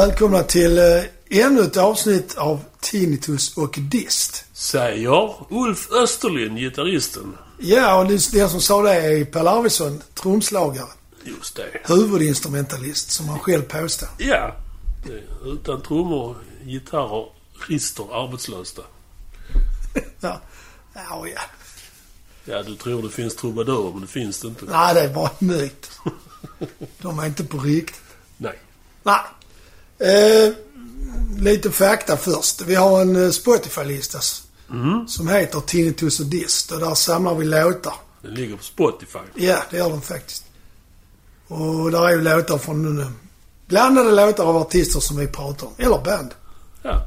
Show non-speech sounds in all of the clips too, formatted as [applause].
välkomna till eh, ännu ett avsnitt av Tinnitus och Dist. Säger Ulf Österlind, gitarristen. Ja, och det- den som sa det är Per Arvidsson, trumslagare. Just det. Huvudinstrumentalist, som han själv påstår. Ja. Utan trummor, gitarrer, rister arbetslöst där. [laughs] Ja, ja, ja. Ja, du tror det finns trubadurer, men det finns det inte. Nej, det är bara en myt. De är inte på riktigt. Nej. Nej. Eh, lite fakta först. Vi har en eh, Spotify-lista Mm. som heter Tinnitus och Dist. Och där samlar vi låtar. Den ligger på Spotify. Ja, det gör de faktiskt. Och där är ju låtar från... eh, Blandade låtar av artister som vi pratar om. Eller band. Ja.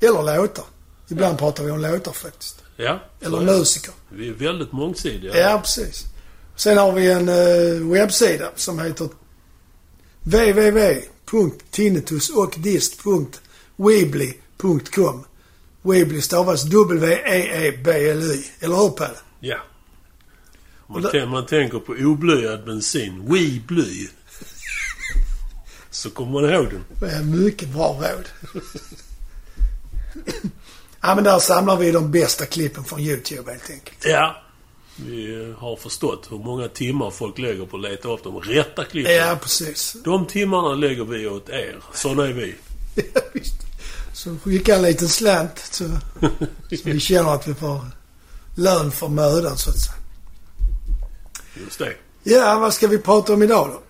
Eller låtar. Ibland pratar vi om låtar faktiskt. Ja. Eller musiker. Vi är väldigt mångsidiga. Ja, precis. Sen har vi en eh, webbsida som heter www.tinnitusochdist.weebly.com Weebly stavas W-E-E-B-L-Y. Eller hur Pelle? Ja. Och Man, tän- man tänker på oblyad bensin. We bly. Så kommer man ihåg den. Det är mycket bra råd. ja, men där samlar vi de bästa klippen från YouTube helt enkelt. Ja. Vi har förstått hur många timmar folk lägger på att leta upp de rätta klippen. Ja, precis. De timmarna lägger vi åt er. Såna är vi. [laughs] Ja, visst. Så skicka en liten slant så, [laughs] så vi känner att vi får lön för mödan så att säga. Just det. Ja, vad ska vi prata om idag då?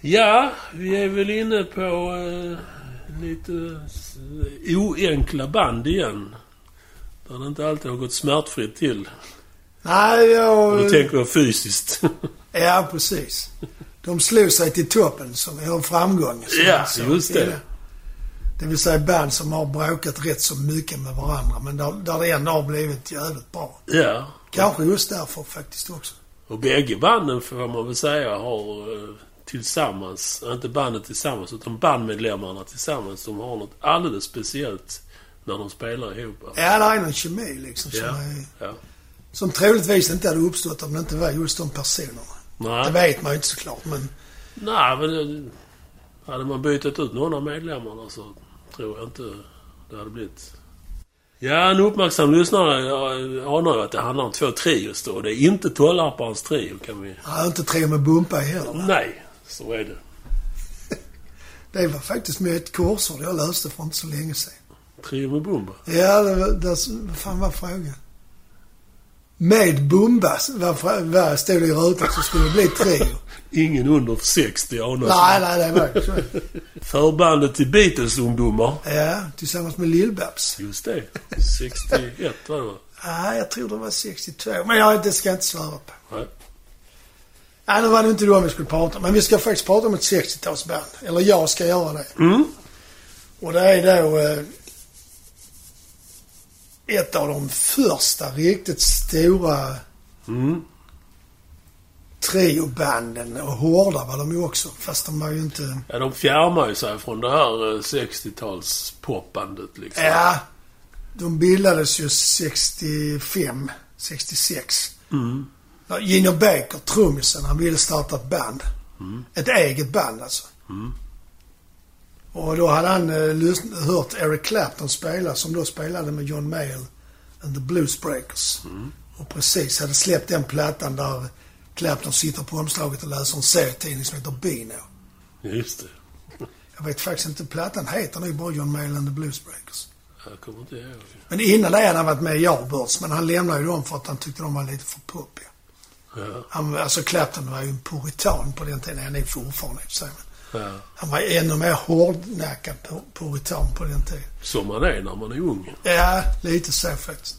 Ja, vi är väl inne på eh, lite oenkla band igen. Där det inte alltid har gått smärtfritt till. Nej, jag... Då tänker fysiskt. [laughs] Ja, precis. De slog sig till toppen som har framgång. som Ja, just det. Det vill säga band som har bråkat rätt så mycket med varandra men där, där det ändå har blivit jävligt bra. ja. Kanske just därför faktiskt också. Och bägge banden får man väl säga har eh, tillsammans, inte bandet tillsammans, utan bandmedlemmarna tillsammans. De har något alldeles speciellt när de spelar ihop. Ja, det är någon kemi liksom som, Ja. är, ja. Som troligtvis inte hade uppstått om det inte var just de personerna. Det Nej, vet man ju inte såklart men... nej men det, hade man bytt ut någon av medlemmarna så tror jag inte det hade blivit... Ja, en uppmärksam lyssnare jag anar ju att det handlar om två trios då. Det är inte Tollarparens trio kan vi... Har inte trio med Bumpa heller. Nej, så är det. [laughs] Det var faktiskt med ett korsord jag löste för inte så länge sedan. Trio med Bumba. Ja, det, var- det, vad fan var frågan? Med Bumba, vad, frå- vad stod det i rutan så skulle det bli trio. Ingen under 60 anar nej, nej, det var så. Förbandet till Beatles-ungdomar. Ja, tillsammans med Lill-Babs. Just det. 61 var det va? Ja, jag tror det var 62. Men jag, det ska jag inte svära på. Nej. Nej, nu var det inte dem vi skulle prata om. Men vi ska faktiskt prata om ett 60-talsband. Eller jag ska göra det. Mm. Och det är då eh, ett av de första riktigt stora Mm. triobanden. Och hårda var de ju också. Fast de var ju inte... Ja, de fjärmar ju sig från det här eh, 60-tals popbandet liksom. Ja, de bildades ju 65, 66. Mm. Gino Baker, trummisen, han ville starta ett band. Mm. Ett eget band alltså. Mm. Och då hade han eh, hört Eric Clapton spela, som då spelade med John Mayall and the Bluesbreakers. Mm. Och precis hade släppt den plattan där Clapton sitter på omslaget och läser en serietidning som heter Bino. Just det. [laughs] Jag vet faktiskt inte, plattan heter nog bara John Mayall and the Bluesbreakers. Jag kommer inte ihåg. Men innan det hade han varit med i Yardbirds, men han lämnade ju dem för att han tyckte de var lite för poppiga. Ja. Han, alltså Clapton var ju en puritan på den tiden. Han är fortfarande i och för sig. Men ja. han var ännu mer hårdnackad pu- puritan på den tiden. Som man är när man är ung. Ja, lite så faktiskt.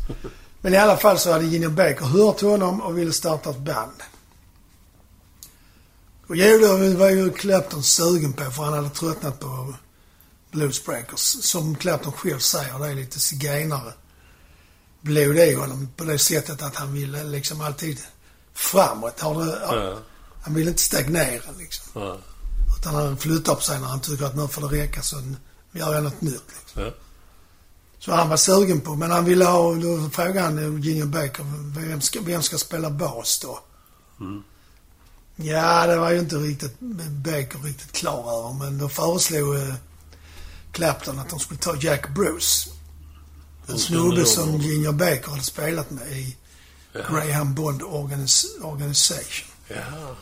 Men i alla fall så hade Gino Baker hört honom och ville starta ett band. Och jo, det var ju Clapton sugen på för han hade tröttnat på Bluesbreakers. Som Clapton själv säger, det är lite zigenare blod i honom på det sättet att han ville liksom alltid framåt. Har det, Ja. Han ville inte stagnera liksom. Ja. Utan han flyttar på sig när han tycker att nu får det räcka så gör jag något nytt liksom. Ja. Så han var sugen på, men han ville ha, då frågade han Gino Baker, vem ska, vem ska spela bas då? Mm. Ja, det var ju inte riktigt Baker riktigt klar över, men då föreslog eh, Clapton att de skulle ta Jack Bruce. En snubbe som. Ginger Baker hade spelat med i Ja. Graham Bond Organis Organization. Ja, ja.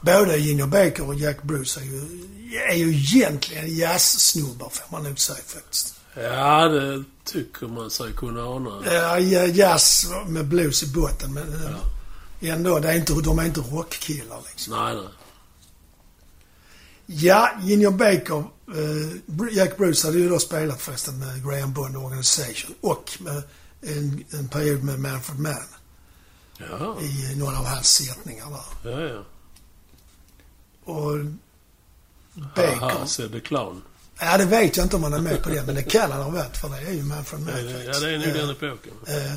Både Ginger Baker och Jack Bruce är ju, är ju egentligen jazzsnubbar får man nog säga faktiskt. ja, det tycker man sig kunna ana. Ja, ja, jazz med blues i botten men ja. ändå, det är inte, de är inte rockkillar liksom. Nej, nej. Ja, Ginger Baker, eh, Jack Bruce hade ju då spelat förresten med Graham Bond Organization och med en, en period med Manfred Mann Ja, i någon av hans sättningar där. ja, ja. Och Baker, Haha, said the clown. ja det vet jag inte om han är med på det men det kan han ha varit för det är ju Mann Ja, det- ja, det är nog den epoken. eh,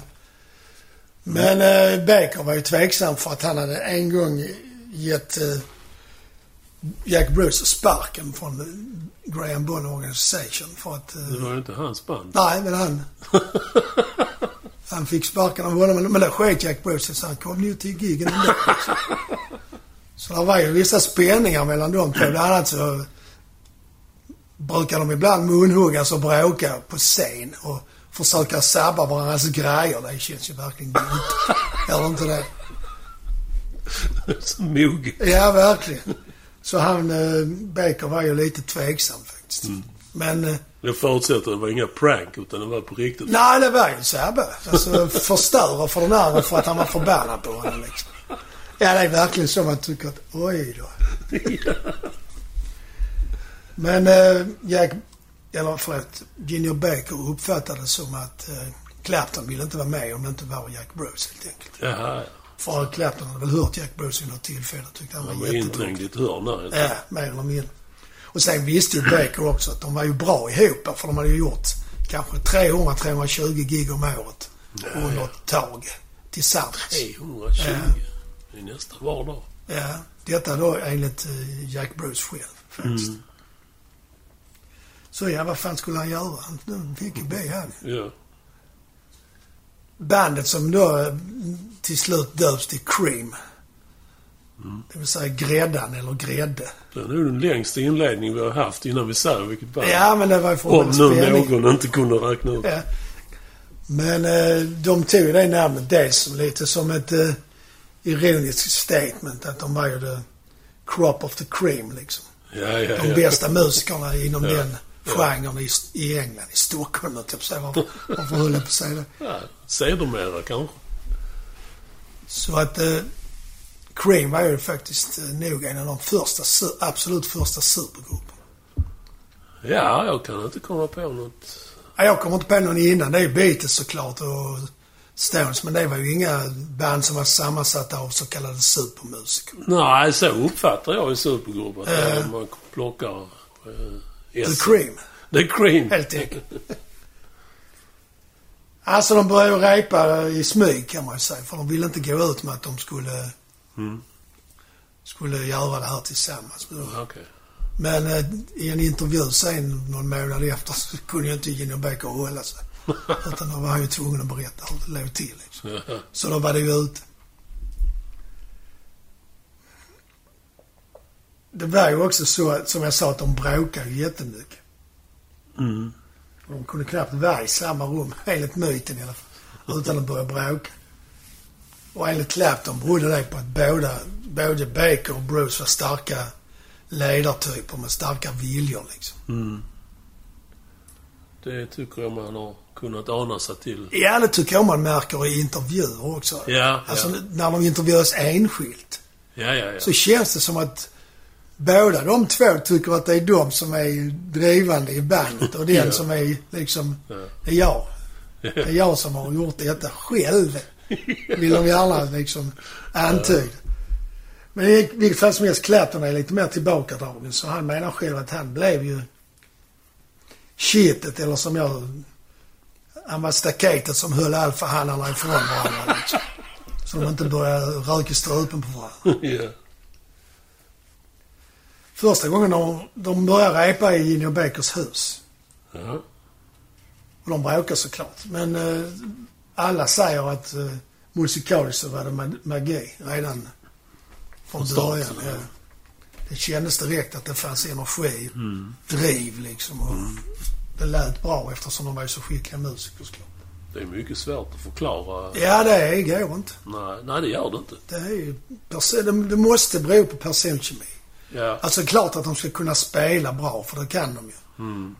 Men eh, Baker var ju tveksam för att han hade en gång gett eh, Jack Bruce sparken från Graham Bond Organization för att... eh, Det var ju inte hans band. Nej, men han... [laughs] han fick sparken av honom. Men, men det sket Jack Bruce så han kom ju till gigen ändå. så det var ju vissa spänningar mellan de två. Bland annat så brukar de ibland munhuggas och bråka på scen och försöka sabba varandras grejer. Det känns ju verkligen gott. Gör inte det? Så Mog. Ja, verkligen. Så han, eh, Baker var ju lite tveksam faktiskt. Men... Eh, Jag förutsätter att det var inga prank, utan det var på riktigt. Nej, det var ju Sebbe. Alltså [laughs] förstöra för den andra för att han var förbannad på honom liksom. Ja, det är verkligen så man tycker att oj då. [laughs] Men eh, Jack, eller förlåt, Ginger Baker uppfattade det som att eh, Clapton ville inte vara med om det inte var Jack Bruce helt enkelt. Jaha, ja. För Clapton hade väl hört Jack Bruce vid något tillfälle och tyckte han var Han var jätteduktig. inträngd i ett hörn där. Ja, mer eller mindre. Och sen visste ju Baker också att de var ju bra ihop för de hade ju gjort kanske 300-320 gig om året under ett tag tillsammans. 320 Ja. i nästa var dag. Ja, detta då enligt eh, Jack Bruce själv faktiskt. Mm. Så ja, vad fan skulle han göra? Han fick ju be han. Ja. Bandet som då eh, till slut döps till Cream. Mm. Det vill säga gräddan eller grädde. Det är nog den längsta inledning vi har haft innan vi säger vilket band. Ja, men det var ju för Om nu någon inte kunde räkna ut. Ja. Men eh, de tog det namnet dels som lite som ett eh, ironiskt statement att de var ju the crop of the cream liksom. Ja, ja, De bästa musikerna inom den genren i, i England, i Stockholm höll jag säga. Varför, varför höll jag på att säga det? [laughs] Ja, sedermera kanske. Så att eh, Cream var ju faktiskt eh, nog en av de första, absolut första supergrupperna. Ja, jag kan inte komma på något. Ja, Jag kommer inte på någon innan. Det är ju Beatles såklart och Stones. Men det var ju inga band som var sammansatta av så kallade supermusiker. Nej, så uppfattar jag i supergrupp. Att Eh. man plockar... Eh, The S. Cream, The Cream. helt enkelt. Alltså de började ju repa i smyg kan man ju säga. För de ville inte gå ut med att de skulle, Mm. skulle göra det här tillsammans. Okej. Men eh, i en intervju sen någon månad efter så kunde ju inte Gino Baker hålla sig. [laughs] Utan då var han ju tvungen att berätta hur det låg till. Liksom. [laughs] Så då var det ju ute. Det var ju också så, som jag sa, att de bråkade jättemycket. Mm. Och De kunde knappt vara i samma rum, [laughs] enligt myten i alla fall, utan att börja bråka. Och enligt Clapton berodde det på att båda, både Baker och Bruce var starka ledartyper med starka viljor liksom. Mm. Det tycker jag man har kunnat ana sig till. Ja, det tycker jag man märker i intervjuer också. Ja, Alltså ja. när de intervjuas enskilt. Ja, ja, ja. så känns det som att båda de två tycker att det är de som är drivande i bandet och den Ja. som är liksom, Ja. det är jag. [laughs] Det är jag som har gjort detta själv. Vill de gärna liksom antyda. Men i vilket fall som helst, Clapton är lite mer tillbakadragen. Så han menar själv att han blev ju shitet, eller som jag... Han var staketet som höll alfahannarna ifrån varandra liksom. Så de inte började röka strupen på varandra. [laughs] ja. Första gången de, de började repa i Ginny Bakers hus. Ja. Och de bråkade såklart. Men eh, alla säger att eh, musikaliskt så var det ma- magi redan från början. ja. Det kändes direkt att det fanns energi, driv liksom. Och Det lät bra eftersom de var ju så skickliga musiker såklart. Det är mycket svårt att förklara. Ja, det är, går inte. Nej, nej, det gör det inte. Det är ju... perso- Det, det måste bero på personkemi. Ja. Alltså klart att de ska kunna spela bra, för det kan de ju. Mm.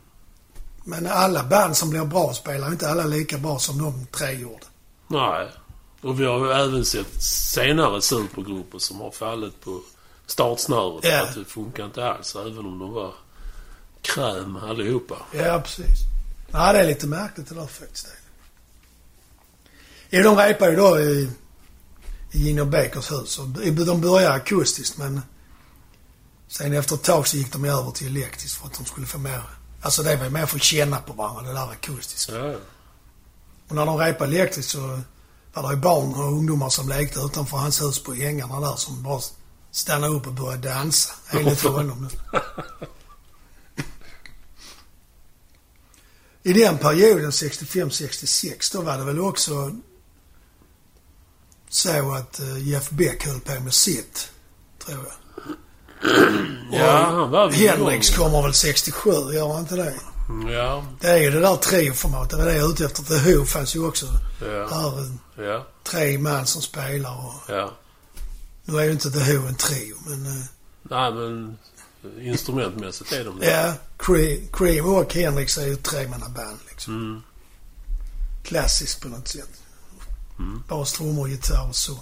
Men alla band som blir bra spelar inte alla lika bra som de tre gjorde. Nej. Och vi har ju även sett senare supergrupper som har fallit på startsnöret. För att det funkar inte alls, även om de var kräm allihopa. Ja, precis. Ja, det är lite märkligt det där faktiskt. Jo, de repar ju då i, i Gino Bakers hus. Och de började akustiskt, men sen efter ett tag så gick de över till elektriskt för att de skulle få mer... Alltså det var mer för att känna på varandra, det där akustiska. Ja, ja. Och när de repade elektriskt så var det ju barn och ungdomar som lekte utanför hans hus på ängarna där som bara stannade upp och började dansa. Enligt [laughs] honom. I den perioden, 65-66, då var det väl också så att eh, Jeff Beck höll på med sitt, tror jag. Ja, Hendrix igång. kommer väl 67, gör han inte det? Ja, Det är ju det där trioformatet, det var det jag är ute efter. The Who fanns ju också. ja, eh, ja, tre man som spelar och... ja. Nu är ju inte The Who en trio, men... eh, Nej, men instrumentmässigt är de det. Ja, Cream, och Hendrix är ju tremannaband liksom. Mm. Klassiskt på något sätt. Mm. Bas, trummor, gitarr och sång.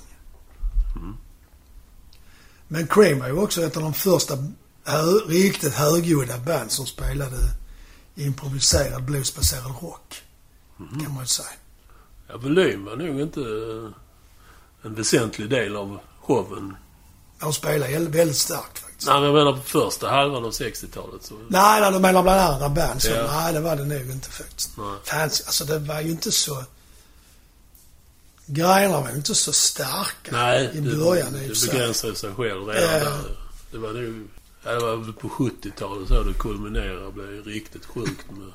Men Cream var ju också ett av de första hö, riktigt högljudda band som spelade improviserad bluesbaserad rock. Mm. Kan man ju säga. Ja, volym var nog inte eh, en väsentlig del av showen. De spelade väldigt, starkt faktiskt. Nej, men jag menar på första halvan av 60-talet så... Nej, nej, du menar bland andra band. Så, Ja. Nej, det var det nog inte faktiskt. Nej. Fanns, alltså det var ju inte så... Grejerna var inte så starka Nej, i början för det begränsade sig själv redan där. Det var nog... Ja, det var på 70-talet så det kulminerade och blev riktigt sjukt med...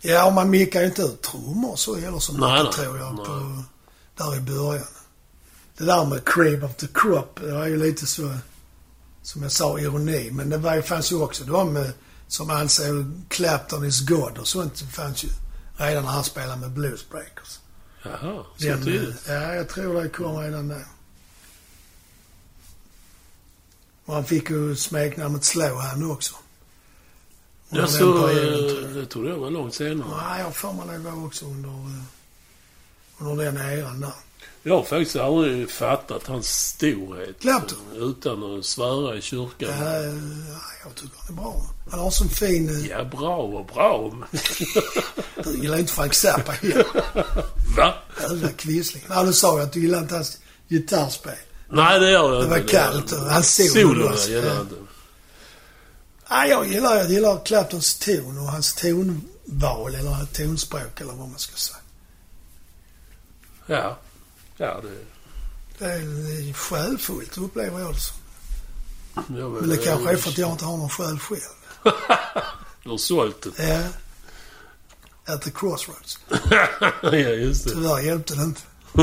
Ja, och man mickar ju inte ut trummor så heller som Nej, mycket, nej, tror jag, nej. på, där i början. Det där med cream of the crop, det var ju lite så, som jag sa, ironi. Men det var, fanns ju också de som ansåg Clapton is God och sånt. Det fanns ju redan när han spelade med Bluesbreakers. Jaha, så Den, tidigt? eh, ja, jag tror det kom redan där. Och han fick ju smeknamnet Slowhand också. Under Jag den så, perioden, tror jag. det trodde jag var långt senare. Nej, jag har för mig det var också under, eh, under den eran där. Jag har faktiskt aldrig fattat hans storhet. Clapton? Utan att svära i kyrkan. Ja, eh, jag tycker han är bra. Han har sån fin... eh, Ja, bra och bra. Du gillar inte Frank Zappa heller. [laughs] Va? Jävla quisling. Nej, du sa ju att du gillar inte hans gitarrspel. Nej, det gör jag Det var inte. kallt och han solo Solo, jag gillar Ja. inte. Nej, jag gillar, jag gillar Claptons ton och hans tonval eller tonspråk eller vad man ska säga. Ja. Ja, det... Det är, själfullt upplever jag det som. Jag Men det kanske är för att jag inte har någon själ själv. Du har sålt det. Ja. At the crossroads. [laughs] ja, just det. Tyvärr hjälpte det inte. [laughs]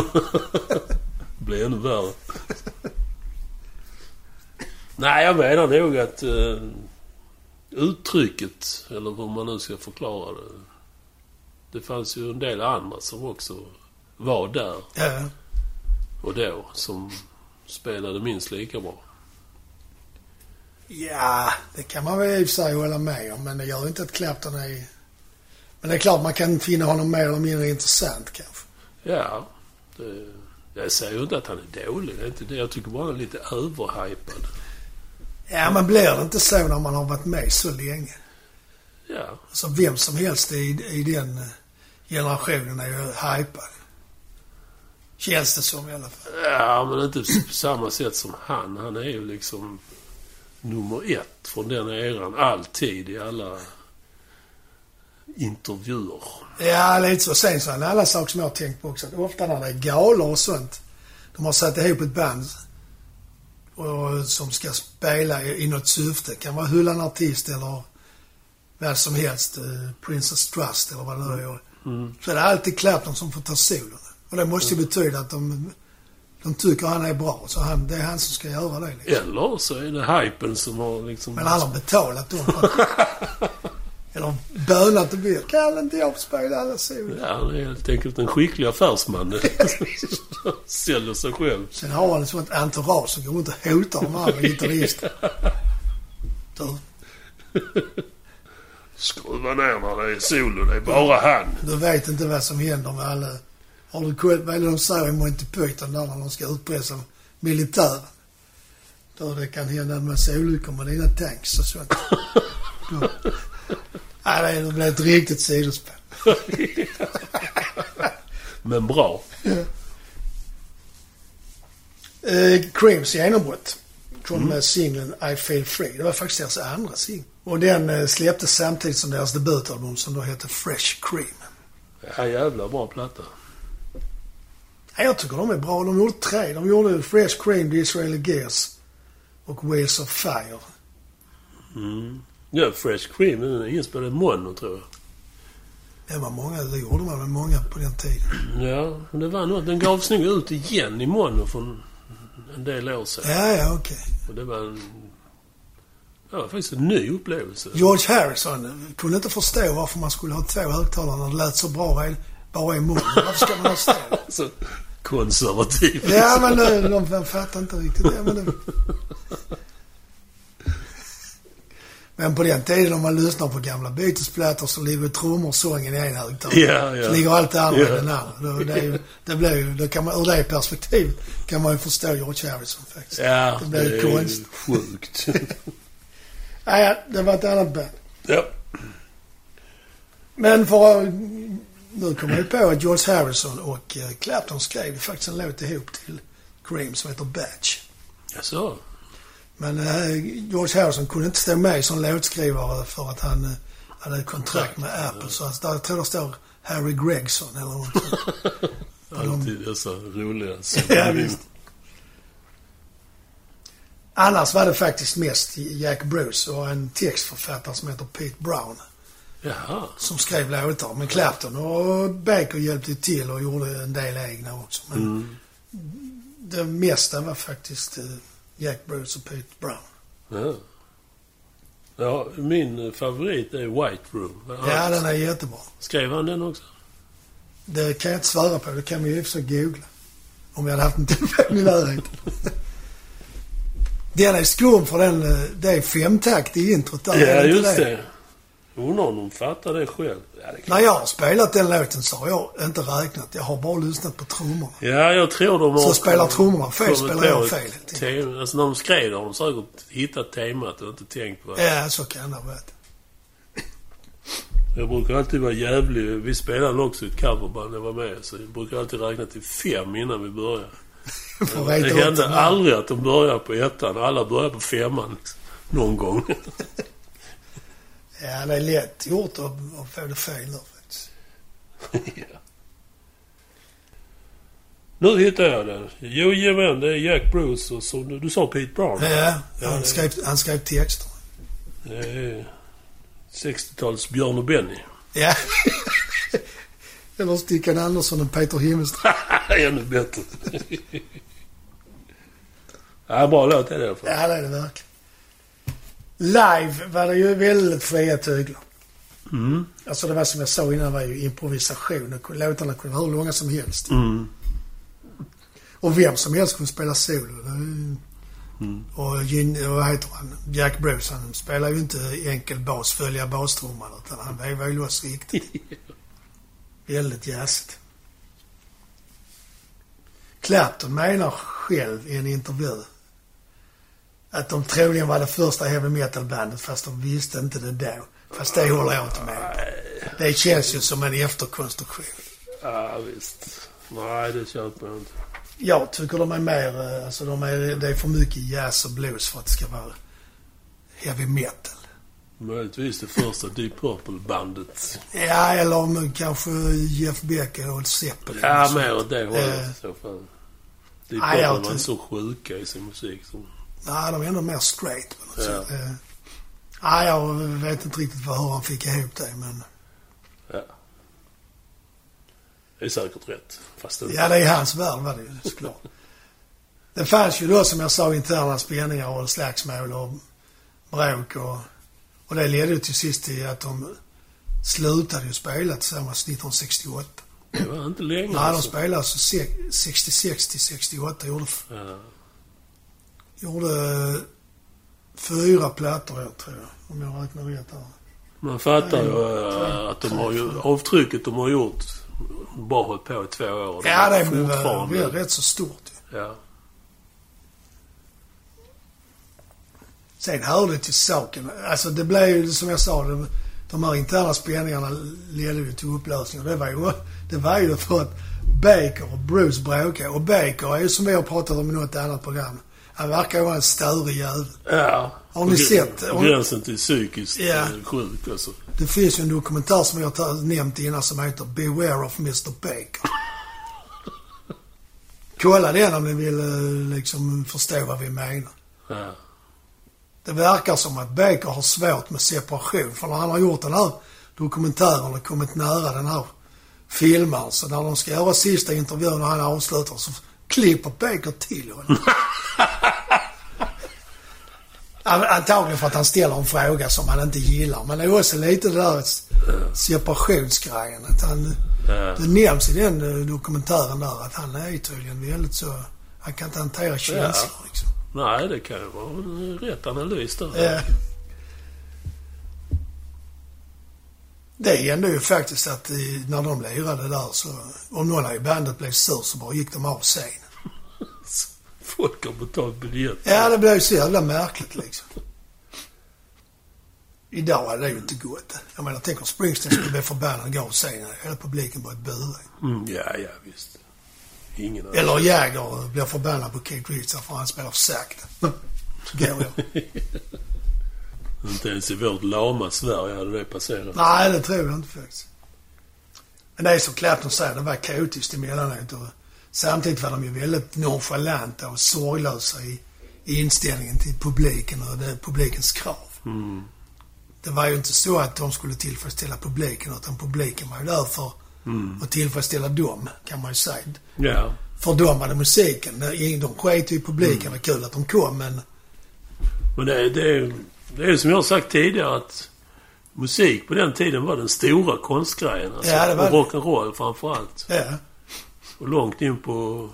Det blir ännu värre. Nej, jag menar nog att uh, uttrycket, eller hur man nu ska förklara det. Det fanns ju en del andra som också var där Ja. och då som spelade minst lika bra. Ja, det kan man väl i och för sig hålla med om. Men det gör inte att Clapton är... Men det är klart man kan finna honom mer eller mindre intressant kanske. Ja, det, jag säger ju inte att han är dålig. Det är inte det. Jag tycker bara han är lite överhypad. Ja, men blir det inte så när man har varit med så länge? Ja, Alltså vem som helst i, i den eh, generationen är ju hypad. Känns det som i alla fall. Ja, men inte på samma sätt som han. Han är ju liksom nummer ett från den eran. Alltid i alla intervjuer. Ja, lite så. Sen så är det en annan sak som jag har tänkt på också. Att ofta när det är galor och sånt. De har satt ihop ett band och, som ska spela i, i något syfte. kan vara hylla en artist eller vad som helst. Eh, Princess Trust eller vad det nu är. Mm. Så är det alltid Clapton som får ta solon. Och det måste ju betyda att de De tycker han är bra, så han, det är han som ska göra det. Liksom. Eller så är det hypen som har liksom... Men han har betalat dem. för [laughs] Eller bönat och bett. Kan inte jag få spela alla solo? Ja, han är helt enkelt en skicklig affärsman. [laughs] Säljer sig själv. Sen har han ett sånt entourage som går runt och hotar de andra gitarristerna. Du, Skruva ner när det är solo. Det är bara han. du vet inte vad som händer med alla... Har du koll är det de säger i Monty Python där när de ska utpressa militären? Då det kan hända en massa olyckor med dina tanks och sånt. Då- Nej, det blir ett riktigt sidospår. Men bra. Eh, Creams genombrott kom med singeln I Feel Free. Det var faktiskt deras andra singel. Och den eh, släpptes samtidigt som deras debutalbum som då hette Fresh Cream. Ja, jävla bra platta. Ja, jag tycker de är bra. De gjorde tre. De gjorde Fresh Cream, The Israeli Gears och Wheels of Fire. Mm. Ja, Fresh Cream den är inspelad i mono, tror jag. Det var många, det gjorde man med många på den tiden. Ja, men det var något. Den gavs nog ut igen i mono för en- del år sedan. Ja, ja, okej. Och det var en... Det var faktiskt en ny upplevelse. George Harrison kunde inte förstå varför man skulle ha två högtalare när det lät så bra bara i munnen. Varför ska man ha stereo? [laughs] Så konservativ. Ja, men de, de, de fattar inte riktigt det. Men, det... men på den tiden om man lyssnar på gamla Beatles-plattor så ligger trummor och sången i en högtalare. Ja, ja. Så ligger allt det andra Ja. i den andra. Det, det, ju, det blir ju, det kan man, ur det perspektivet kan man ju förstå George Harrison faktiskt. Ja, Det det, blir är konst. sjukt. [laughs] Nej, ja, det var ett annat band. ja. Men för att... Nu kommer jag på att George Harrison och eh, Clapton skrev faktiskt en låt ihop till Cream som heter Batch. Jaså? Men eh, George Harrison kunde inte stå med som låtskrivare för att han eh, hade kontrakt med Apple. Så alltså, där, jag tror det står Harry Gregson eller något. [laughs] Alltid dessa roliga [laughs] Ja, visst. Annars var det faktiskt mest Jack Bruce och en textförfattare som heter Pete Brown Jaha. som skrev låtar. Men Clapton och Baker hjälpte till och gjorde en del egna också. Men Mm. det mesta var faktiskt eh, Jack Bruce och Pete Brown. Ja. ja, min favorit är White Room. Ja, den är jättebra. Skrev han den också? Det kan jag inte svara på. Det kan vi ju sig googla. Om jag hade haft en telefon i närheten. [laughs] Den är skum för den, eh, det är femtakt i introt där. Ja, just det. Undrar om de fattar det själv. Ja, det. När jag har spelat den låten så har jag inte räknat. Jag har bara lyssnat på trummorna. ja jag tror de har... Så spelar trummorna fel, spelar jag fel. Tema. Alltså när de skrev det har de säkert hittat temat och inte tänkt på det. Ja, så kan det vara. Jag brukar alltid vara jävlig. Vi spelade också i ett coverband jag var med. Så jag brukar alltid räkna till fem innan vi börjar. [laughs] Det hände aldrig att de började på ettan. Alla började på femman. Liksom. Någon gång. [laughs] Ja, det är lätt gjort att, att få det fel nu faktiskt. [laughs] ja. Nu hittade jag det. Jo, jajamän. Det är Jack Bruce och så, du sa Pete Brown. Ja, Ja, han skrev, han skrev texter. Det är 60-tals Björn och Benny. Ja. [laughs] Eller Stickan Andersson och Peter Himmelström. [laughs] Ännu bättre. ja, bra låt är det i alla fall. Ja, det är det verkligen. Live var det ju väldigt fria tyglar. Mm. Alltså det var som jag sa innan var ju improvisation. Låtarna kunde vara hur långa som helst. Mm. Och vem som helst kunde spela solo. Mm. Och Gin, vad heter han? Jack Bruce, han spelar ju inte enkel bas, följa bastrumman. Utan han vevar ju loss riktigt. [laughs] Väldigt jazzigt. Clapton menar själv i en intervju att de troligen var det första heavy metal-bandet fast de visste inte det då. Fast det håller jag inte med. Det känns ju som en efterkonstruktion. Ja, visst. Nej, det köper jag inte. Jag tycker de är mer, eh, alltså de är, det är för mycket jazz och blues för att det ska vara heavy metal. Möjligtvis det första Deep Purple-bandet. Ja, eller om kanske Jeff Beck och Zeppelin. Ja, mer åt det hållet i så fall. Deep Purple var inte så sjuka i sin musik. Som... Nej, de är ändå mer straight på något Ja. sätt. Eh, Nej, jag vet inte riktigt vad, hur han fick ihop det, men... Ja. Det är säkert rätt. Fast det... Ja, det är hans värld var det ju såklart. Det fanns ju då som jag sa interna spänningar och slagsmål och bråk och, och det ledde ju till sist till att de slutade ju spela tillsammans 1968. Det var inte länge Nej, de alltså. spelade alltså se- 66 till 68. Gjorde, Ja. Gjorde fyra plattor jag tror jag, om jag räknar rätt här. Man fattar ju Nej, eh, att de har ju, avtrycket de har gjort, bara hållit på i två år. De Ja, det är är fortfarande... väl rätt så stort ju. Ja. Sen hör det till saken. Alltså det blev ju som jag sa, det, de här interna spänningarna ledde ju till upplösning. Det var ju, det var ju för att Baker och Bruce bråkade. Och Baker är ju som vi har pratat om i något annat program. Han verkar vara en störig jävel. Ja. Har ni sett? Gränsen till psykiskt Ja. eh, sjuk alltså. Det finns ju en dokumentär som jag har nämnt innan som heter Beware of Mr Baker. Kolla den om ni vill eh, liksom förstå vad vi menar. Ja. Det verkar som att Baker har svårt med separation. För när han har gjort den här dokumentären och kommit nära den här filmaren. Så när de ska göra sista intervjun och han avslutar så klipper Baker till honom. [laughs] An- Antagligen för att han ställer en fråga som han inte gillar. Men det är också lite det där separationsgrejen. Att han, Ja. det nämns i den eh, dokumentären där att han är tydligen väldigt så... Han kan inte hantera känslor liksom. Nej, det kan ju vara en rätt analys där. Eh, det hände ju faktiskt att när de lirade där så, om någon i bandet blev sur så bara gick de av scenen. [laughs] Folk har betalt biljett. Ja, det blev ju så jävla märkligt liksom. Idag är det ju inte gott. Jag menar, tänk om Springsteen skulle bli förbannad och gå av scenen. Hela publiken börjat bua. Mm, ja, ja, visst. Ingen. Eller Jagger blir förbannad på Keith Richards för han spelar för sakta. [laughs] Går jag. [laughs] Inte ens i vårt lama Sverige hade det passerat. Nej, det tror jag inte faktiskt. Men det är som Clapton säger, det var kaotiskt emellanåt. Och samtidigt var de ju väldigt nonchalanta och sorglösa i, i inställningen till publiken och det, publikens krav. Mm. Det var ju inte så att de skulle tillfredsställa publiken, utan publiken var ju där för att tillfredsställa dem, kan man ju säga. Ja. För dem var det musiken. De sket ju i publiken. Det var kul att de kom, men... Men det, är- det, är, det är som jag har sagt tidigare att musik på den tiden var den stora konstgrejen. Alltså. Ja, det var och rock'n'roll framför allt. Ja. Och långt in på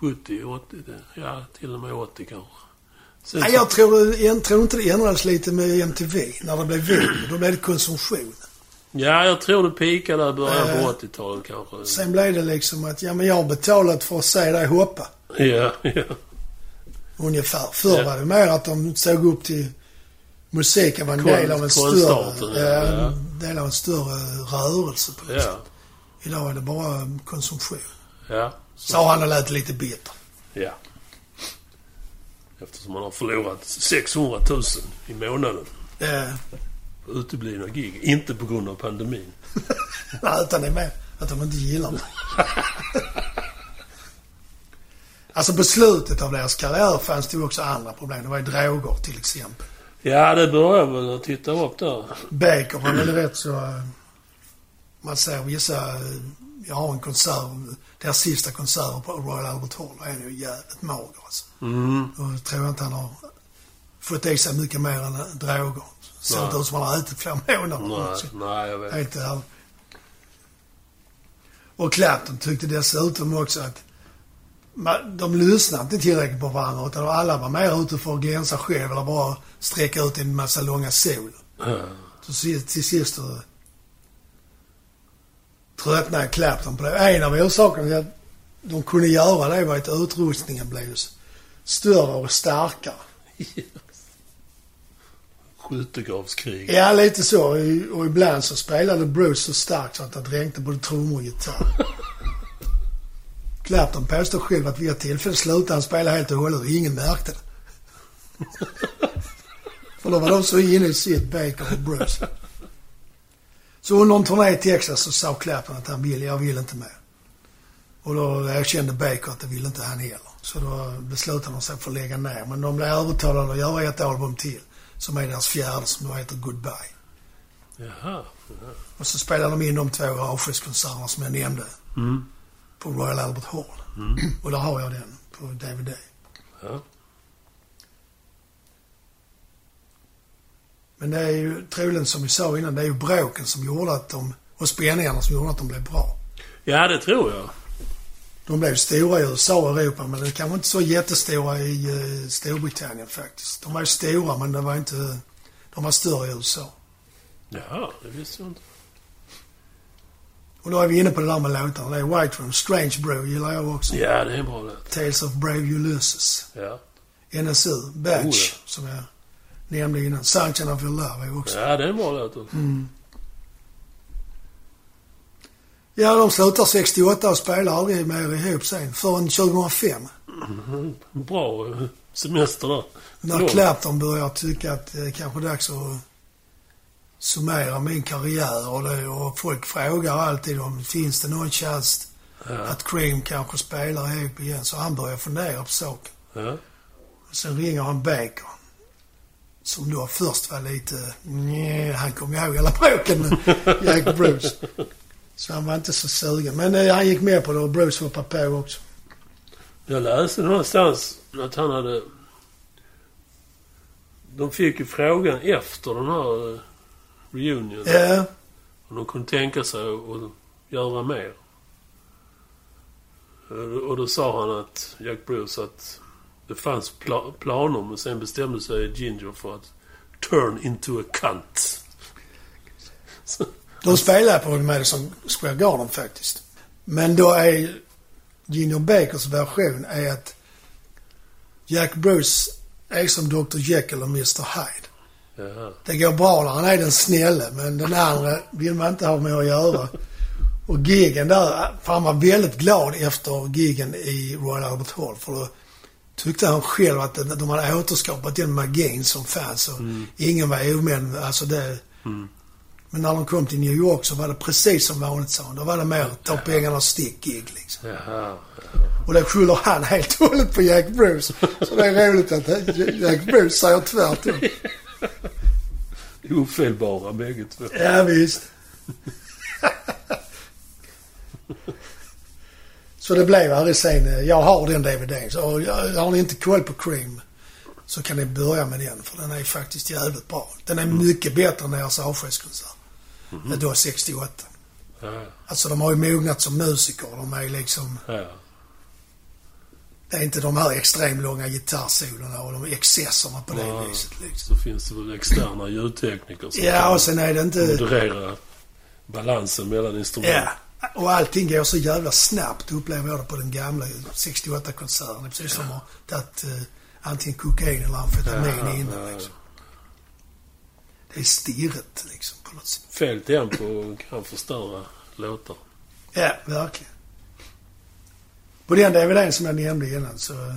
70, 80, det- ja till och med 80 kanske. Sen så- jag tror, jag tror inte det ändrades lite med MTV. När det blev video. Då blev det konsumtion. Ja, jag tror det peakade där i början på 80-talet kanske. Sen blev det liksom att, ja men jag har betalat för att se dig hoppa. Ja, ja. Ungefär. Förr Ja. var det mer att de såg upp till musiken var en del av en större, ja. ja, Ja. en del av en större rörelse på Ja. Idag är det bara konsumtion. Ja. Sa han och lät lite bitter. Ja. Eftersom man har förlorat 600 000 i månaden på uteblivna gig. Inte på grund av pandemin. [laughs] nej, utan det är mer att de inte gillar mig. [laughs] alltså på slutet av deras karriär fanns det ju också andra problem. Det var ju droger till exempel. Ja, det börjar jag väl att titta upp där. Baker var väl rätt så... eh, Man ser vissa... eh, Jag har en konsert, deras sista konsert på Royal Albert Hall. Då är han ju jävligt mager alltså. Mm. Då tror jag inte han har fått i sig mycket mer än eh, droger. Ser inte ut som han har ätit flera månader. Nej, Så, nej, jag vet. Helt ärligt. Och Clapton tyckte dessutom också att man, de lyssnade inte tillräckligt på varandra utan alla var mer ute för att glänsa själv eller bara sträcka ut en massa långa solo. Ja. Så till sist tröttnade Clapton på det. En av orsakerna till att de kunde göra det var att utrustningen blev större och starkare. [laughs] Skyttegravskrig. Ja, lite så. Och ibland så spelade Bruce så starkt så att det dränkte både trummor och gitarr. [laughs] Clapton påstår själv att vid ett tillfälle slutade han spela helt och hållet och ingen märkte det. [laughs] För då var de så inne i sitt, Baker och Bruce. Så under en turné i Texas så sa Clapton att han vill, jag vill inte mer. Och då erkände Baker att det ville inte han heller. Så då beslutade de sig för att lägga ner. Men de blev övertalade att göra ett album till. Som är deras fjärde, som då heter Goodbye. Jaha. Och så spelade de in de två avskedskonserterna som jag nämnde Mm. På Royal Albert Hall. Mm. Och där har jag den på DVD. Ja. Men det är ju troligen som vi sa innan, det är ju bråken som gjorde att de, och spänningarna som gjorde att de blev bra. Ja, det tror jag. De blev stora i USA och Europa, men de kanske inte så jättestora i eh, Storbritannien faktiskt. De var ju stora, men det var inte... De var större i USA. Ja, det visste jag inte. Och då är vi inne på det där med låtarna. Det är White Room, Strange Brew gillar jag också. Ja, det är en bra låt. Tales of Brave Ulysses. Ja. NSU, Batch, Oh, ja. som jag nämnde innan. Sunshine of Your Love är också. ja, det är en bra låt också. Mm. Ja, de slutar 68 och spelar aldrig mer ihop sen. Förrän 2005. Bra eh, semester där. När. Clapton börjar tycka att det är kanske dags att summera min karriär och, det, och folk frågar alltid om finns det någon chans Ja. att Cream kanske spelar ihop igen. Så han börjar fundera på saken. Ja. Sen ringer han Baker. Som då först var lite... Nej, han kom ihåg alla bråken med [laughs] Jack Bruce. Så han var inte så sugen. Men eh, han gick med på det och Bruce hoppade på också. Jag läste någonstans att han hade... De fick ju frågan efter den här eh, reunion. Ja, Om de kunde tänka sig att göra mer. Och då sa han att, Jack Bruce, att det fanns pla- planer men sen bestämde sig Ginger för att turn into a cunt. [laughs] De spelar på Madison Square Garden faktiskt. Men då är Ginger Bakers version är att Jack Bruce är som Dr Jekyll och Mr Hyde. Ja. Det går bra när han är den snälle, men den andra vill man inte ha med att göra. Och giggen där, för han var väldigt glad efter giggen i Royal Albert Hall. För då tyckte han själv att de hade återskapat den magin som fanns och ingen var omän. Alltså det... Mm. Men när de kom till New York så var det precis som vanligt sa. Då var det mer ta pengarna och stick-gig liksom. Jaha. Och det skyller han [laughs] helt och hållet på Jack Bruce. Så det är roligt att Jack Bruce säger tvärtom. [laughs] [laughs] Ofelbara bägge två. Ja, visst. så det blev aldrig sen. eh, Jag har den DVDn. Så har ni inte koll på Cream så kan ni börja med den. För den är faktiskt jävligt bra. Den är mycket bättre än deras avskedskonsert. Mm. Då 68. Ja, Alltså de har ju mognat som musiker. De är liksom... ja. Det är inte de här extremt långa gitarrsolorna och de excesserna på det Ja. viset liksom. Så finns det väl externa ljudtekniker som Ja, och sen är det inte... moderera balansen mellan instrumenten. Ja, och allting går så jävla snabbt upplever jag det på den gamla 68-konserten. Det är precis som att tagit eh, antingen kokain eller amfetamin Ja, innan ja. liksom. Det är stirrigt liksom på något sätt. Fel tempo kan förstöra låtar. Ja, verkligen. På den DVDn som jag nämnde innan så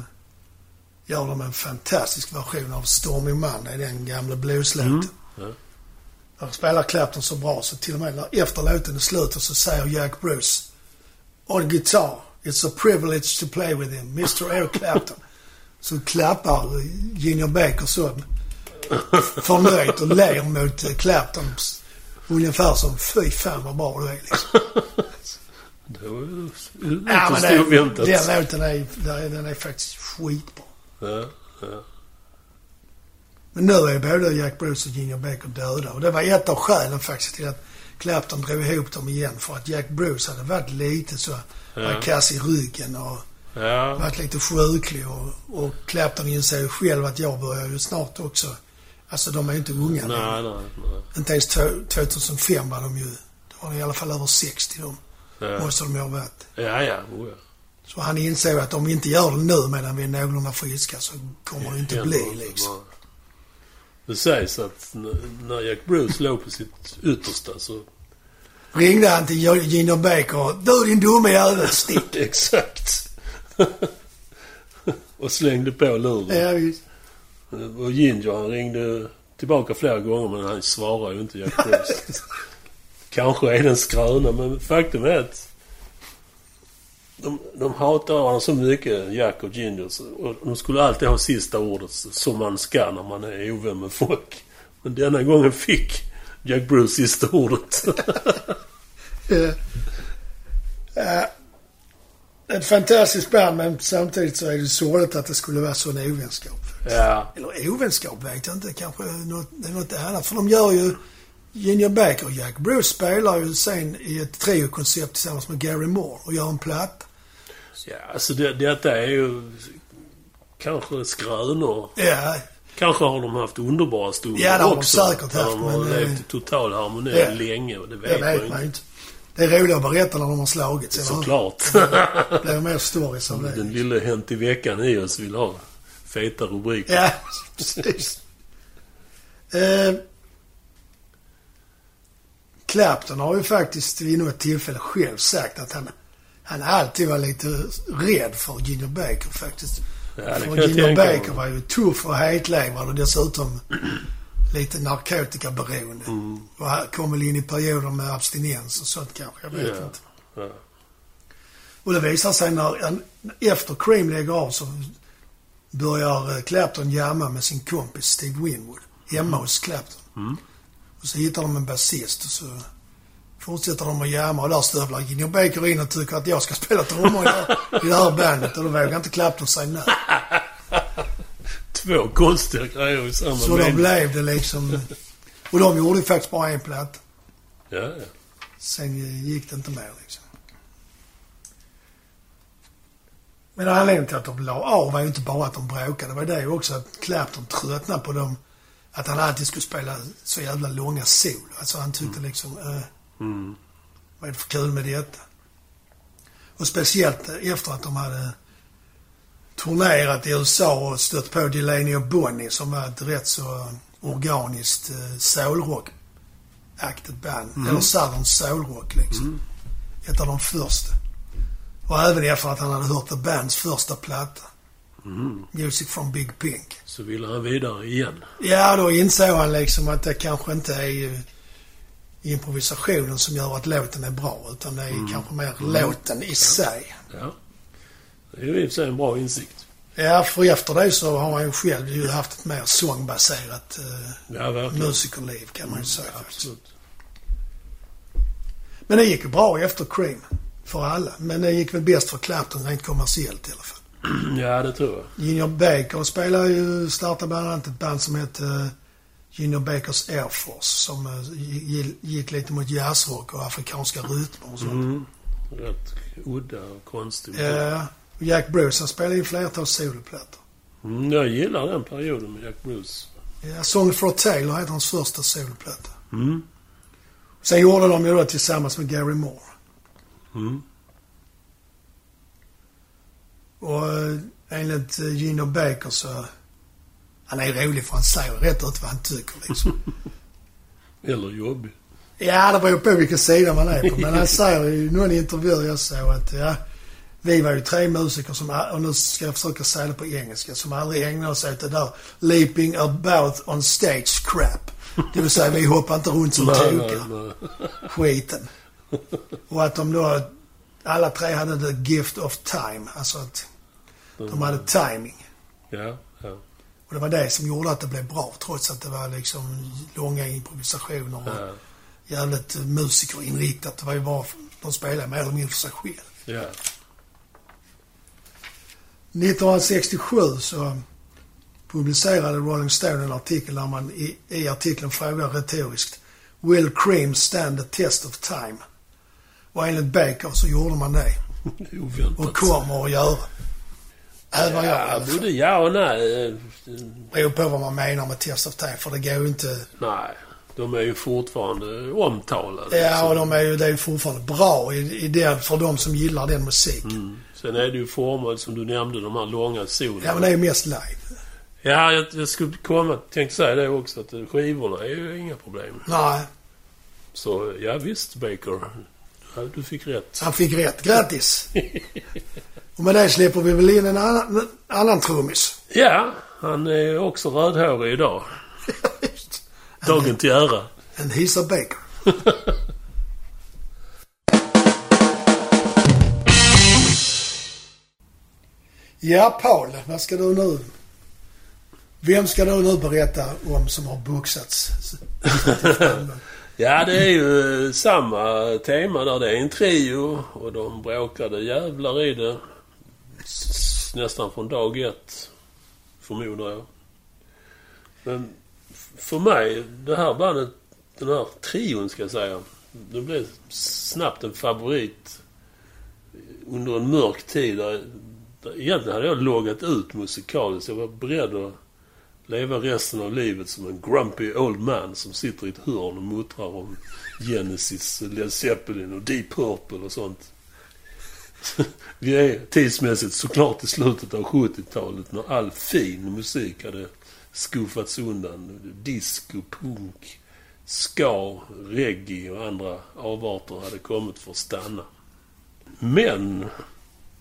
gör de en fantastisk version av Stormy Monday, den gamla blueslåten. Mm. Ja. Där spelar Clapton så bra så till och med efter låten är slut så säger Jack Bruce on guitar It's a privilege to play with him, Mr Eric Clapton. [laughs] så klappar Ginger Baker så förnöjt och ler mot Clapton. Ungefär som fy fan vad bra du är liksom. [laughs] Det ju Ja, men den, oväntat. den låten är, den är faktiskt skitbra. Ja, ja. Men nu är både Jack Bruce och Ginger Baker döda. Och det var ett av skälen faktiskt till att Clapton drog ihop dem igen. För att Jack Bruce hade varit lite så Ja. kass i ryggen och ja. varit lite sjuklig. Och, och Clapton inser ju själv att jag börjar ju snart också. Alltså de är ju inte unga Nej, nej, nej. Inte ens två- 2005 var de ju. Då var de i alla fall över 60 de. Ja, Måste de ju ha varit. ja. ja. Oh, ja. Så han insåg att om vi inte gör det nu medan vi är någorlunda friska så kommer det inte bli liksom. Det sägs att när Jack Bruce låg på sitt yttersta så... Ringde han till Ginger Baker och Du din dumme jävel, stick! [laughs] Exakt. [laughs] och slängde på luren. ja, visst. Och Ginger han ringde tillbaka flera gånger men han svarade ju inte Jack Bruce. [laughs] Kanske är det en skröna men faktum är att de, de hatar varandra så mycket, Jack och Ginger. Och de skulle alltid ha sista ordet som man ska när man är ovän med folk. Men denna gången fick Jack Bruce sista ordet. [laughs] Ja. Ja. Det ett fantastiskt band men samtidigt så är det sorgligt att det skulle vara sån ovänskap. Ja. Eller ovänskap vet jag inte. Kanske något, något annat. För de gör ju... Ginger Baker och Jack Bruce spelar ju sen i ett triokoncept tillsammans med Gary Moore och gör en platta. Ja, alltså det, detta är ju kanske skrönor. Ja, Kanske har de haft underbara stunder Ja, det har de också. säkert haft, de har men, eh, levt i total harmoni ja. länge och det det vet, vet man inte. Det är roligt att berätta när de har slagits. Såklart. Det blir mer stories [laughs] av det. Den lille Hänt i veckan i oss vill ha feta rubriker. Ja, [laughs] precis. Eh, Clapton har ju faktiskt vid något tillfälle själv sagt att han, han alltid var lite rädd för Ginger Baker faktiskt. Ja, för Ginger. Baker var ju tuff och hetlevrad och dessutom lite narkotikaberoende. Mm. Och kom väl in i perioder med abstinens och sånt kanske. Jag vet Ja. inte. Ja. Och det visar sig när, han- efter Cream lägger av så börjar eh, Clapton jamma med sin kompis Steve Winwood hemma hos Clapton. Mm. Och så hittar de en basist och så fortsätter de att jamma och där stövlar Ginger Baker in och tycker att jag ska spela trummor i det här- bandet och då vågar inte Clapton säga nej. [laughs] Två konstiga grejer i samma Så då blev det liksom... Och de gjorde faktiskt bara en platta. Ja, ja. Sen gick det inte mer liksom. Men anledningen till att de la av var ju inte bara att de bråkade. Det var det också att Clapton tröttnade på dem. Att han alltid skulle spela så jävla långa solo. Alltså han tyckte liksom, eh, Mm. vad är det för kul med detta? Och speciellt eh, efter att de hade turnerat i USA och stött på Delaney och Bonnie som var ett rätt så organiskt eh, soulrock-aktigt band. Eller southern soulrock liksom. Ett av de första. Och även efter att han hade hört The Bands första platta. Mm. Music from Big Pink. Så ville han vidare igen. Ja, då insåg han liksom att det kanske inte är eh, improvisationen som gör att låten är bra. Utan det är kanske mer låten i sig. Ja. Det är ju i och för sig en bra insikt. Ja, för efter det så har han ju själv ju haft ett mer sångbaserat eh, Ja, musikerliv kan man ju säga. faktiskt. Absolut. Men det gick ju bra efter Cream. För alla. Men det gick väl bäst för Clapton rent kommersiellt i alla fall. Ja, det tror jag. Ginger Baker spelar ju, startade bland annat ett band som hette eh, Ginger Bakers Air Force. Som eh, gi- gick lite mot jazzrock och afrikanska rytmer och sånt. Mm. Rätt udda och konstig. Ja, Jack Bruce han spelade ju flertal soloplattor. Mm, jag gillar den perioden med Jack Bruce. Ja, Song for a Tailor heter hans första soloplatta. Mm. Sen gjorde de ju då tillsammans med Gary Moore. Mm. Och eh, enligt eh, Gino Baker så... Han är rolig för han säger rätt ut vad han tycker liksom. [laughs] Eller jobbig. ja, det beror på vilken sida man är på. Men han säger i någon intervju jag såg att ja, vi var ju tre musiker som, och nu ska jag försöka säga det på engelska, som aldrig ägnade oss åt det där leaping about on stage crap. Det vill säga vi hoppar inte runt som tokar. skiten. Och att de då, alla tre hade the gift of time. Alltså att de hade timing. Ja, ja. Och det var det som gjorde att det blev bra trots att det var liksom långa improvisationer och Ja, jävligt musikerinriktat. Det var ju bara, de spelade mer eller mindre för sig själv. ja. 1967 så publicerade Rolling Stone en artikel där man i, i artikeln frågar retoriskt Will Cream stand the test of time? Och enligt Baker så gjorde man det. Oväntat. Och kommer att göra. Även jag Ja, fall. både ja och nej. Beror på vad man menar med test of time. För det går ju inte... Nej, de är ju fortfarande omtalade. Ja, och de är ju, det är ju fortfarande bra i, i det, för de som gillar den musiken. Mm. Sen är det ju format som du nämnde, de här långa solorna. Ja, men det är ju mest live. Ja, jag, jag skulle komma, tänkte säga det också, att skivorna är ju inga problem. Nej, Så ja, visst Baker. Ja, du fick rätt. han fick rätt. Grattis! Och med det släpper vi väl in en annan, annan trummis. Ja, han är också rödhårig idag. [laughs] Dagen till ära. En Hisa Baker. [laughs] Ja, Paul. Vad ska du nu... Vem ska du nu berätta om som har boxats? [laughs] Ja, det är ju samma tema där. Det är en trio och de bråkade jävlar i det. s- nästan från dag ett, förmodar jag. Men för mig, det här bandet, den här trion ska jag säga, det blev snabbt en favorit under en mörk tid. Där, där egentligen hade jag loggat ut musikaliskt. Jag var beredd att leva resten av livet som en grumpy old man som sitter i ett hörn och muttrar om Genesis, Led Zeppelin och Deep Purple och sånt. [laughs] Vi är tidsmässigt såklart i slutet av 70-talet när all fin musik hade skuffats undan. Disco, punk, ska, reggae och andra avarter hade kommit för att stanna. Men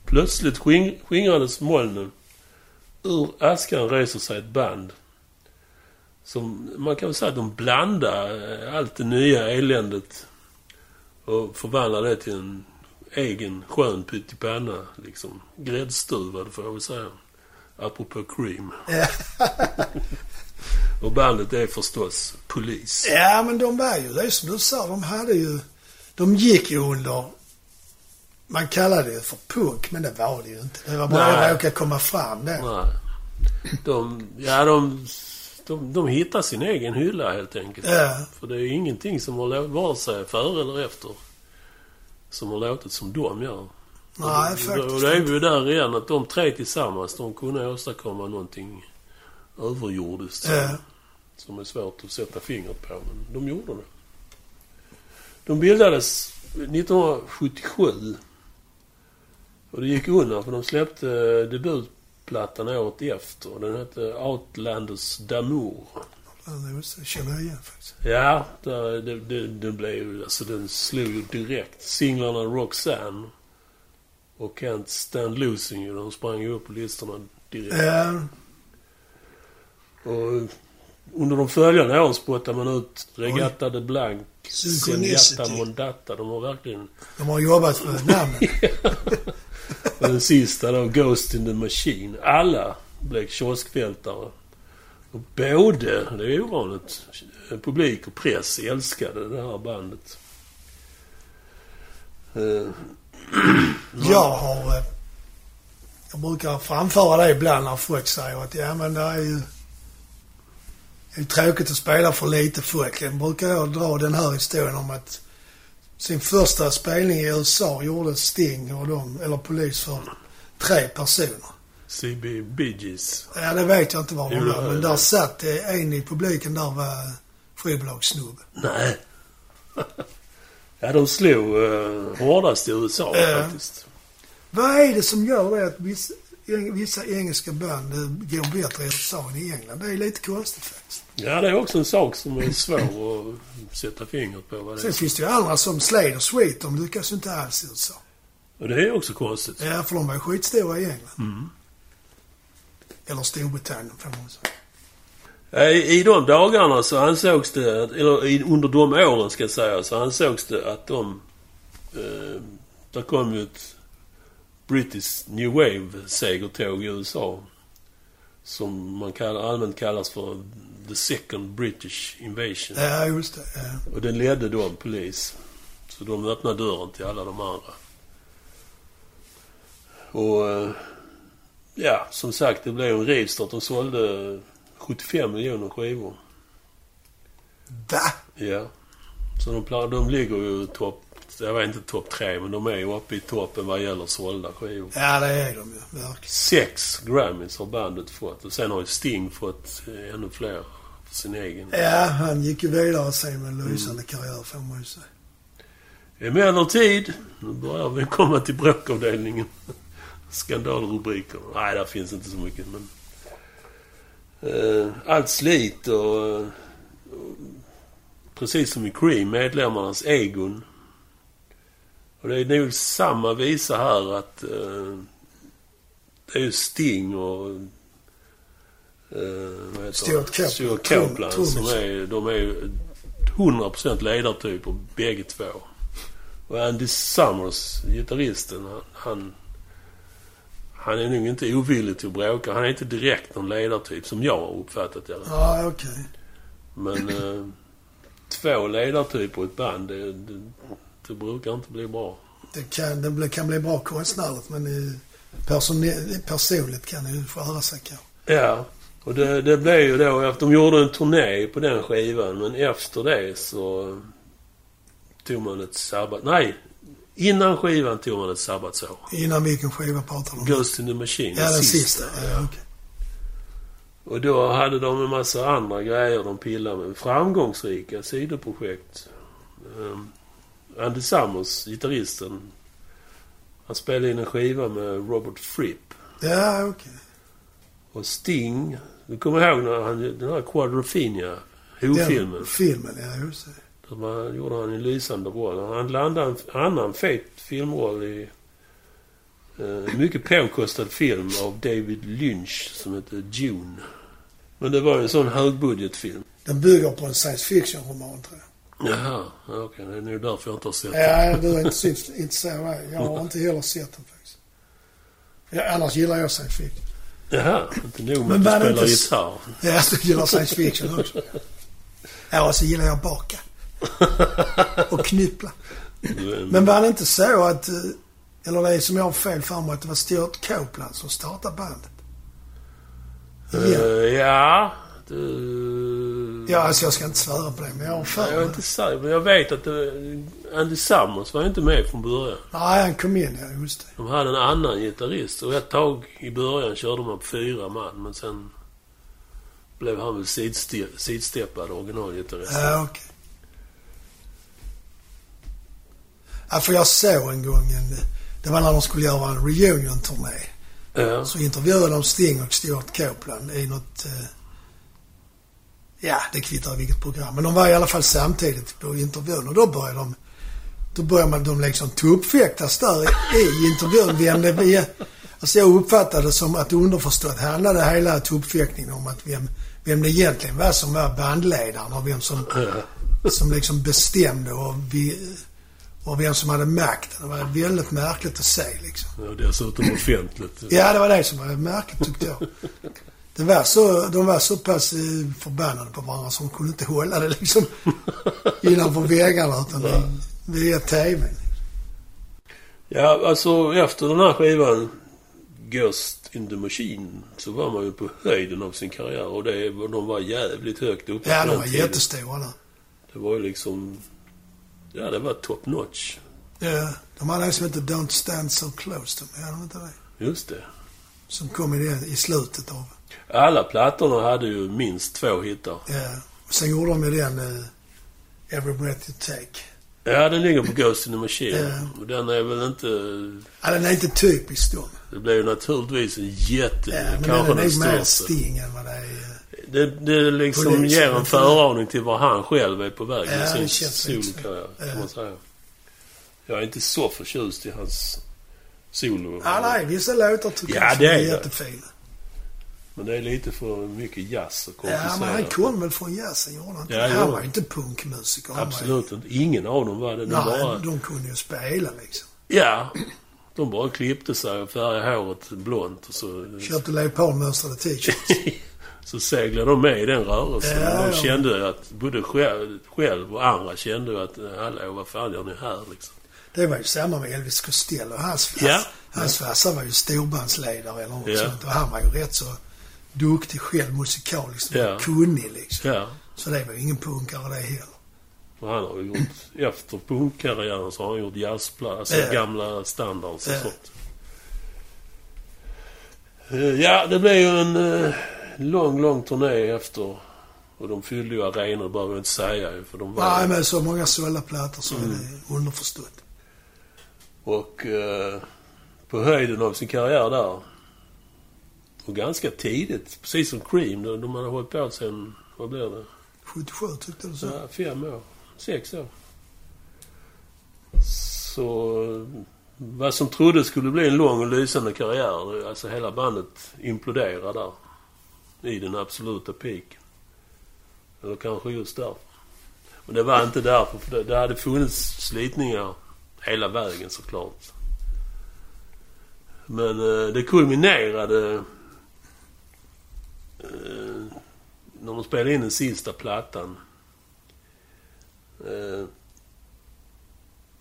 plötsligt sking- skingrades molnen. Ur askan reser sig ett band. Som man kan väl säga att de blandar eh, allt det nya eländet och förvandlar det till en egen skön pyttipanna. Liksom. Gräddstuvad får jag väl säga. Apropå cream. [laughs] Och bandet är förstås Polis. Ja, men de var ju, det som du sa, de hade ju... De gick ju under... Man kallade det för punk, men det var det ju inte. Det var bara att råka komma fram det. Nej. De, ja, de, de, de hittar sin egen hylla helt enkelt. Ja. För det är ju ingenting som har vare sig före eller efter, som har låtit som de gör. Nej, och, faktiskt och då är vi där igen, att de tre tillsammans, de kunde åstadkomma någonting överjordiskt. som- Ja. Som är svårt att sätta fingret på, men de gjorde det. De bildades 1977. Och det gick undan för de släppte eh, debutplattan året efter. Den hette Outlanders d'Amour. Det känner jag igen faktiskt. Ja, det, det, det blev ju... Alltså den slog ju direkt. Singlarna Roxanne och Can't Stand Losing You, de sprang ju upp på listorna direkt. Ja, Och under de följande åren spottade man ut Regatta de Blanc. Zenyatta Mondata. De har verkligen... de har jobbat med namnet. [laughs] [laughs] Och den sista då, Ghost in the Machine. Alla blev kioskvältare. Och både, det är ovanligt, publik och press älskade det här bandet. Eh, [clears throat] Jag har... Eh, jag brukar framföra det ibland när folk säger att ja men det är ju... Det är tråkigt att spela för lite folk. Jag brukar jag dra den här historien om att sin första spelning i USA gjorde Sting och de, eller polis för tre personer. CB Bee Gees. Ja, det vet jag inte var de var, men där satt en i publiken där var skivbolagssnubbe. Nej. [laughs] ja, de slog uh, hårdast i USA Ja. faktiskt. Vad är det som gör det att vissa, engelska band går bättre i USA än i England? Det är lite konstigt faktiskt. Ja, det är också en sak som är svår att sätta fingret på Sen finns det ju andra som Slade och Sweet, de lyckas ju inte alls i USA. Och det är också konstigt. Ja, för de var ju skitstora i England. Mm. Eller Storbritannien, får man säga. I, de dagarna så ansågs det, eller under de åren ska jag säga, så ansågs det att de... Eh, där kom ju ett British New Wave-segertåg i USA. Som man kallar, allmänt kallas för The Second British Invasion. Ja, just det. Ja. Och den ledde då en polis. Så de öppnade dörren till alla de andra. Och... eh, Ja, som sagt, det blev en rivstart. De sålde 75 miljoner skivor. Va? Ja. Så de, de ligger ju topp... Jag vet inte topp tre, men de är ju uppe i toppen vad gäller sålda skivor. Ja, det är de ju. Verkligen. Sex Grammys har bandet fått. Och sen har ju Sting fått eh, ännu fler för sin egen. Ja, han gick ju vidare sen med en lysande karriär, får man ju säga. Emellertid, nu börjar vi komma till bråkavdelningen. Skandalrubriker. Nej, där finns inte så mycket, men... Eh, allt slit och, eh, och... Precis som i Cream, medlemmarnas egon. Och det är nog samma visa här att... Eh, det är ju Sting och... Eh, Stuart. Stuart Copeland Trum- som är... De är ju 100% ledartyper bägge två. Och Andy Summers, gitarristen, han, han... Han är nog inte ovillig till att bråka. Han är inte direkt någon ledartyp som jag har uppfattat det. Ja, okej. Men eh, två ledartyper i ett band, det, det, det brukar inte bli bra. Det kan, det bli- kan bli bra konstnärligt, men i Person, personligt kan det ju skära sig kanske. Ja. Och det, det blev ju då de gjorde en turné på den skivan. Men efter det så tog man ett sabbat... Nej! Innan skivan tog man ett sabbatsår. Innan vilken skiva pratar du om? Ghost in the Machine. Ja, den sista. Ja, okej. Och då hade de en massa andra grejer de pillade med. Framgångsrika sidoprojekt. Um, Andy Summers, gitarristen, han spelade in en skiva med Robert Fripp. Ja, okej. Och Sting. Du kommer ihåg när han, den här Quadrophenia, Who-filmen? Den Filmen, ja just det. Var- gjorde han en lysande roll. Han landade en annan fet filmroll i eh, mycket påkostad film av David Lynch som heter Dune. Men det var en sån högbudgetfilm. Den bygger på en science fiction-roman, tror jag. Jaha, okej. Det är nog därför jag inte har sett den. Ja, du är inte så [laughs] intresserad av det. Jag har inte heller sett den faktiskt. Ja, annars gillar jag science fiction. Jaha, inte nog med Men att du det spelar inte gitarr. Ja, jag gillar science fiction också. [laughs] Ja, och så gillar jag att baka. Och knyppla. Men var det inte så att... eh, Eller det är som jag har fel för mig att det var Stuart Copeland som startade bandet? Eh, Ja. ja, du... Ja, alltså jag ska inte svära på det, men jag har för Jag är inte säker, men jag vet att det, Andy Summers var inte med från början. Nej, han kom in, ja, just det. De hade en annan gitarrist och ett tag i början körde man på fyra man men sen blev han väl sidste- sidsteppad originalgitarristen. Ja, okej. Ja, för jag såg en gång en... Det var när de skulle göra en reunion-turné. Ja. Så intervjuade de Sting och Stuart Copeland i något... Eh, ja, det kvittar vilket program. Men de var i alla fall samtidigt på intervjun och då började de... Då började man, de liksom tuppfäktas där i, intervjun. Vem det. Alltså jag uppfattade det som att underförstått handlade hela tuppfäktningen om att vem, vem det egentligen var som var bandledaren och vem som, som liksom bestämde och, vi, och vem som hade makten. Det var väldigt märkligt att se liksom. Och dessutom offentligt. Ja, det var det som var märkligt tyckte jag. Det var så, de var så pass eh, förbannade på varandra så de kunde inte hålla det liksom [laughs] innanför väggarna utan det, via TVn. Ja, alltså efter den här skivan Ghost in the Machine så var man ju på höjden av sin karriär och det, de var jävligt högt uppe Ja, de var tiden. jättestora där. Det var ju liksom... Ja, det var top notch. Ja, de hade en som hette Don't Stand So Close to Me, hade de inte det? Just det. Som kom i, det, i slutet av... Alla plattorna hade ju minst två hittar. Ja. Sen gjorde de ju den uh, Every Breath You Take. Ja, den ligger på Ghost in the Machine. Ja. Och den är väl inte... Ja, den är inte typisk dem. Det blev ju naturligtvis en jätte... Ja, men kanske den är den mer. Sting än vad det är... eh, Det, det liksom ger en föraning till var han själv är på väg med sin solokarriär, kan man säga. Jag är inte så förtjust i hans solo. Ja, nej, vissa låtar tycker Ja, jag är jättefina. Men det är lite för mycket jazz och Ja, men han kom väl från jazzen, gjorde han inte? Ja, Han var inte punkmusiker. Absolut inte. Ingen av dem var det. De Nej, bara... de kunde ju spela liksom. Ja. De bara klippte sig och färgade håret blont och så... Köpte leopardmönstrade t-shirts. [laughs] så seglade de med i den rörelsen. Ja, de kände att, både själv, och andra kände att, hallå, vad fan gör ni här liksom? Det var ju samma med Elvis Costello. Hans Ja. hans farsa var ju storbandsledare eller något Ja. sånt. Och han var ju rätt så duktig själv musikaliskt. Ja. Kunnig liksom. Ja. Så det var ju ingen punkare det heller. Och han har ju gjort, efter punkkarriären så har han gjort jazzpla, alltså Ja. gamla standards och Ja. sånt. Eh, Ja, det blev ju en eh, lång, lång turné efter. Och de fyllde ju arenor, det behöver jag inte säga för de var... Nej, med så många sållaplattor så Mm. är det underförstått. Och eh, på höjden av sin karriär där. Och ganska tidigt, precis som Cream, de, de hade hållit på sen, vad blir det? 77 tyckte du så? Ja, fem år. Sex år. Så vad som trodde skulle bli en lång och lysande karriär, alltså hela bandet imploderar där. I den absoluta peaken. Eller kanske just där. Men det var inte därför, för det, det hade funnits slitningar hela vägen såklart. Men eh, det kulminerade eh, när de spelade in den sista plattan. Eh,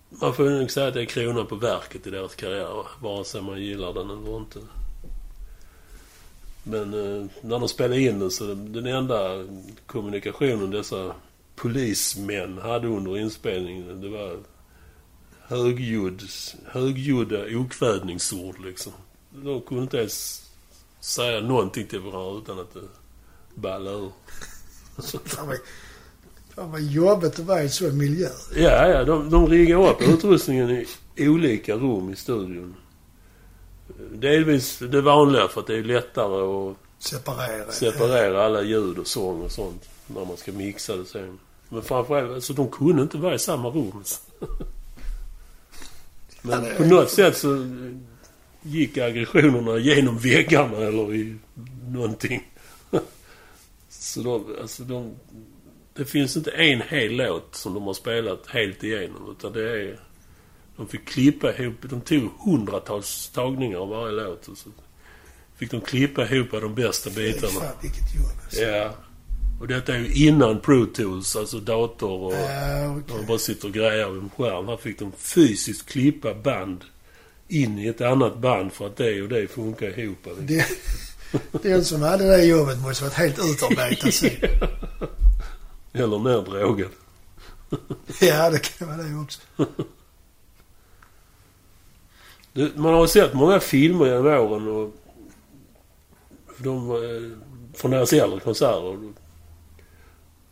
man får nog säga att det är kronan på verket i deras karriär. Vare sig man gillar den eller inte. Men eh, när de spelade in den så den enda kommunikationen dessa polismän hade under inspelningen det var högljudd, högljudda okvädningsord liksom. De kunde inte ens säga någonting till varandra utan att det ballade ur. Fan vad, jobbigt att vara i en sån miljö. Ja, ja. De, de riggar upp utrustningen i olika rum i studion. Delvis det vanliga för att det är lättare att Separera. separera alla ljud och sång och sånt när man ska mixa det sen. Men framförallt, alltså de kunde inte vara i samma rum. Men på något sätt så gick aggressionerna genom väggarna eller i någonting. Så de, alltså de... Det finns inte en hel låt som de har spelat helt igenom utan det är... De fick klippa ihop, de tog hundratals tagningar av varje låt och så fick de klippa ihop de bästa bitarna. Fan vilket jobb alltså. Ja. Och detta är ju innan Pro Tools, alltså dator och... Ja, De okej. bara sitter och grejar vid en skärm. Här fick de fysiskt klippa band in i ett annat band för att det och det funkar ihop. Det, den som hade det jobbet måste varit helt utarbetad [laughs] sen. Eller neddrogad. [laughs] Ja, det kan vara det också. Det- Man har ju sett många filmer genom åren och... De, eh, från deras äldre konserter.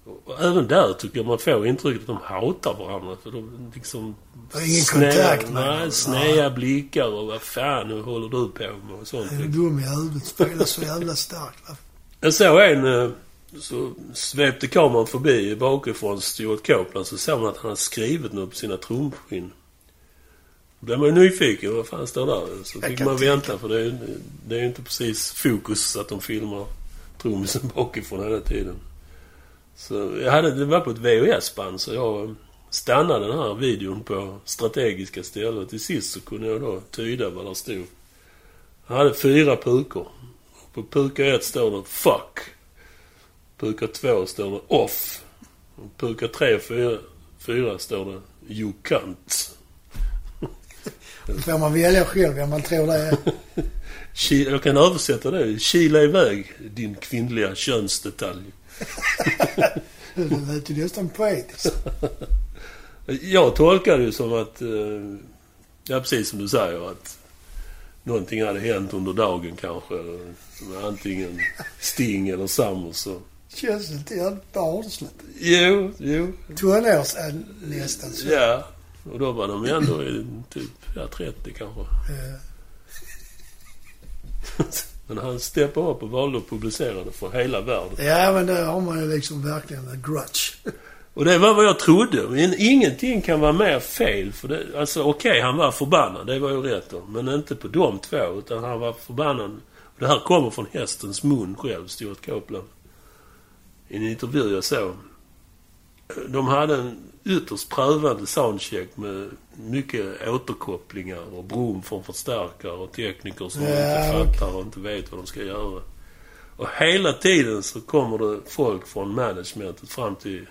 Och även där tycker jag man får intrycket att de hatar varandra. För de liksom... Det är ingen snea- kontakt med Nej, sneda blickar och vad fan nu håller du på med och sånt. Är du dum i huvudet? Spelar så jävla starkt. va? Jag såg en, eh, så svepte kameran förbi bakifrån Stuart Copeland så såg man att han hade skrivit något på sina trumskinn. Då blev man ju nyfiken. Vad fan står där? Så fick man vänta för det är ju det är ju inte precis fokus att de filmar trummisen bakifrån hela tiden. Så jag hade, det var på ett VHS-band så jag stannade den här videon på strategiska ställen. Till sist så kunde jag då tyda vad där stod. Han hade fyra pukor. På puka ett står det 'fuck'. Puka två står det 'off'. Och puka tre och fyra, fyra står det 'you cunt'. Då får man välja själv vem man tror det är. [laughs] Jag kan översätta det. Kila iväg din kvinnliga könsdetalj. Det lät ju nästan poetiskt. Jag tolkar det som att... eh, Ja, precis som du säger att... Någonting hade hänt under dagen kanske. Antingen Sting eller Summers. och- Känns inte jävligt barnsligt. Jo, jo. Tonårs är nästan så. Ja. Och då var de ändå i typ, ja 30 kanske. Eh, [laughs] Men han steppade upp och valde att publicera det för hela världen. Ja, men där har man ju liksom verkligen en grudge. Och det var vad jag trodde. Men ingenting kan vara mer fel. För det, alltså okej, han var förbannad. Det var ju rätt då. Men inte på de två. Utan han var förbannad. Och det här kommer från hästens mun själv, Stuart Copeland. I en intervju jag såg. De hade en ytterst prövande soundcheck med mycket återkopplingar och brum från förstärkare och tekniker som Ja, inte fattar och inte vet vad de ska göra. Och hela tiden så kommer det folk från managementet fram till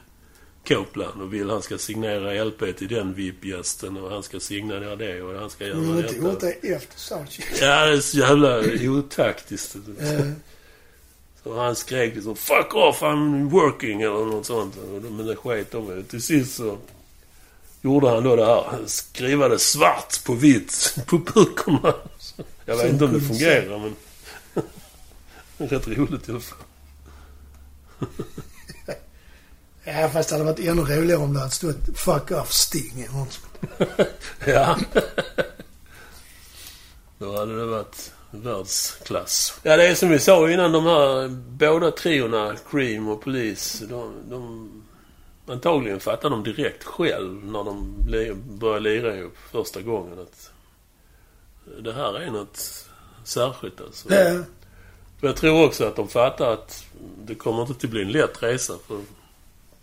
Copeland och vill han ska signera LP till den VIP-gästen och han ska signera det och han ska göra Men inte gjort detta. det efter soundcheck. Ja, det är så jävla otaktiskt. Så han skrek liksom 'Fuck off, I'm working' eller något sånt. Och Men det sket de. Till sist så gjorde han då det här. Skrivade svart på vitt [laughs] på pukorna. Jag vet inte om det fungerar men... [laughs] Rätt roligt i alla fall. [laughs] ja, fast det hade varit ännu roligare om det hade stått 'Fuck off Sting' eller något sånt. Ja. Då hade det varit världsklass. Ja, det är som vi sa innan. De här båda triorna, Cream och Police, de, de antagligen fattar de direkt själv när de börjar lira ihop första gången att det här är något särskilt alltså. Eh, För jag tror också att de fattar att det kommer inte att bli en lätt resa för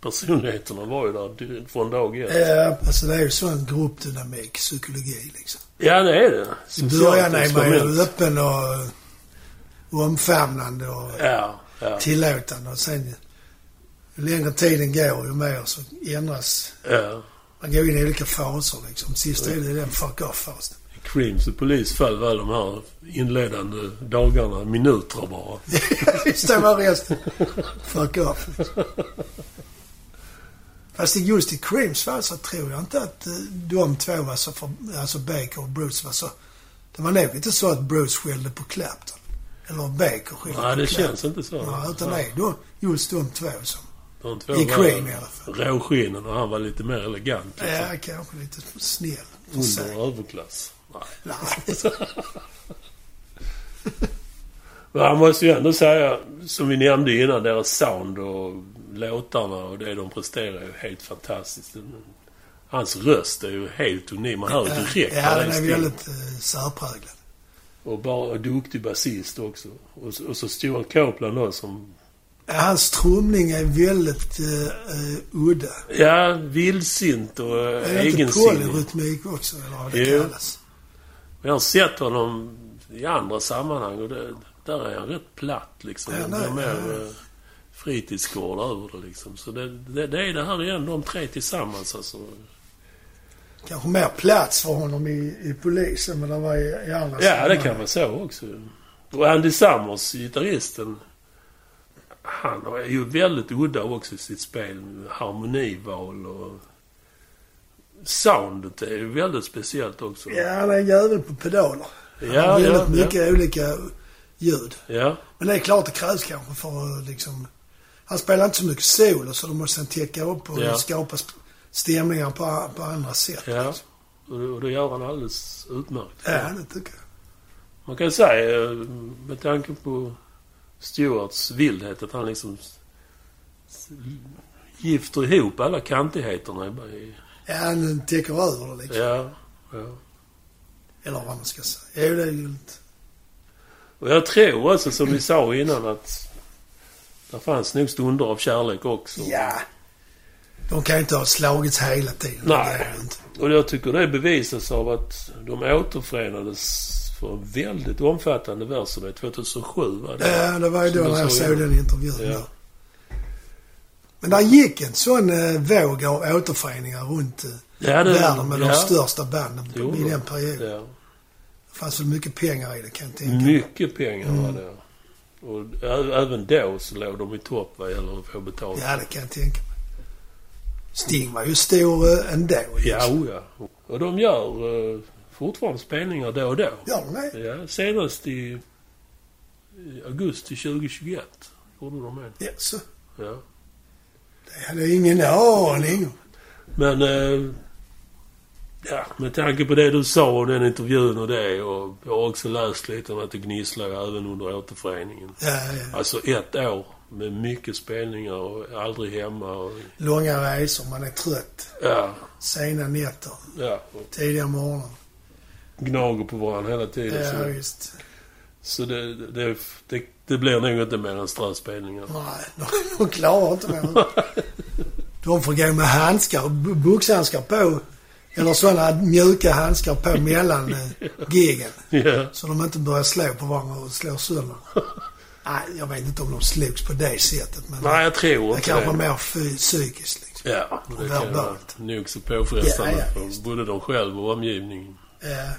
personligheterna var ju där från dag ett. eh, alltså det är ju sån gruppdynamik, psykologi liksom. Ja, det är det. I början är man ju öppen och, och omfamnande och Ja, ja, tillåtande. Och sen ju längre tiden går, ju mer så ändras ja. Man går in i olika faser liksom. Sist är det den fuck off-fasen. Creams och Polis fall var de här inledande dagarna minuter bara. [laughs] Just det var resten. [laughs] Fuck off. Liksom. Fast just i Creams fall så tror jag inte att eh, de två var så för, Alltså Baker och Bruce var så... Det var nog inte så att Bruce skällde på Clapton. Eller Baker skällde Nej, på det Clapton. känns inte så. Ja, utan det är just de två som... De två I Cream i alla fall. råskinnen och han var lite mer elegant. Liksom. Ja, kanske lite snäll. Under överklass. Nej. Nej. [laughs] Men han måste ju ändå säga, som vi nämnde innan, deras sound och låtarna och det de presterar är ju helt fantastiskt. Hans röst är ju helt unik. Man hör ju direkt Ja, den är väldigt uh, särpräglad. Och bara duktig basist också. Och, så- och så Stuart Copeland då som... Ja, hans trumning är väldigt uh, udda. Ja, vildsint och uh, Är det inte egensinnig. polyrytmik också, eller vad det Jo. kallas? Jag har sett honom i andra sammanhang och det, där är han rätt platt liksom. Ja, nej, mer ja. Fritidsgård över det liksom. Så det, det, det är det här igen, de tre tillsammans alltså. Kanske mer plats för honom i, i polisen, men det var i, i andra Ja, det kan man så också. Och Andy Summers, gitarristen, han är ju väldigt udda också i sitt spel. Harmonival och... Soundet är ju väldigt speciellt också. Ja, han är en jävel på pedaler. Han Ja, har väldigt ja, mycket olika ljud. Ja, Men det är klart det krävs kanske för att liksom... Han spelar inte så mycket solo, så då måste han täcka upp och Ja. skapa stämningar på, på andra sätt. ja. liksom. Och det, gör han alldeles utmärkt. Ja, det tycker jag. Man kan säga, eh, med tanke på Stewarts vildhet, att han liksom gifter ihop alla kantigheterna. i- Ja, han täcker över det liksom. Ja, ja. Eller vad man ska säga. Jo, det är ju lite... Och jag tror också, som vi sa innan, att det fanns nog stunder av kärlek också. Ja. De kan ju inte ha slagits hela tiden. Nej. Och jag tycker det bevisas av att de återförenades för en väldigt omfattande versioner 2007. Va? Det- Ja, det var ju då när jag såg den intervjun. Ja. där. Men där gick en sån eh, våg av återföreningar runt eh, Ja, det, världen med ja, de största banden Jo, i den perioden. Ja. Det fanns väl mycket pengar i det kan jag tänka mig. Mycket pengar Mm. var det. Och även då så låg de i topp vad gäller att få betalt. Ja, det kan jag tänka mig. Sting var ju stor eh, ändå. Ja, oh ja. Och de gör uh, fortfarande spelningar då och då. De det? Ja, senast i, i augusti 2021 gjorde de en. Ja, så. Ja. Det hade jag ingen aning om. Men... eh, ja, med tanke på det du sa och den intervjun och det och jag har också läst lite om att det gnisslar ju även under återföreningen. Ja, ja. Alltså ett år med mycket spelningar och aldrig hemma och... Långa resor, man är trött. Ja, Sena nätter, ja. Och tidiga morgnar. gnager på varandra hela tiden. Ja, så visst. så det, det, det, det blir nog inte mer än ströspelningar. Nej, de, [laughs] de klarar inte mer. [laughs] De får gå med handskar, boxhandskar på. Eller sådana mjuka handskar på [laughs] mellan eh, giggen. Ja. Så de inte börjar slå på varandra och slår sönder. [laughs] Nej, jag vet inte om de slogs på det sättet. Men Nej, jag tror det inte kanske det. mer fy- psykiskt liksom. Ja, det kan vara nog så påfrestande Ja, ja, för både de själva och omgivningen. Ja.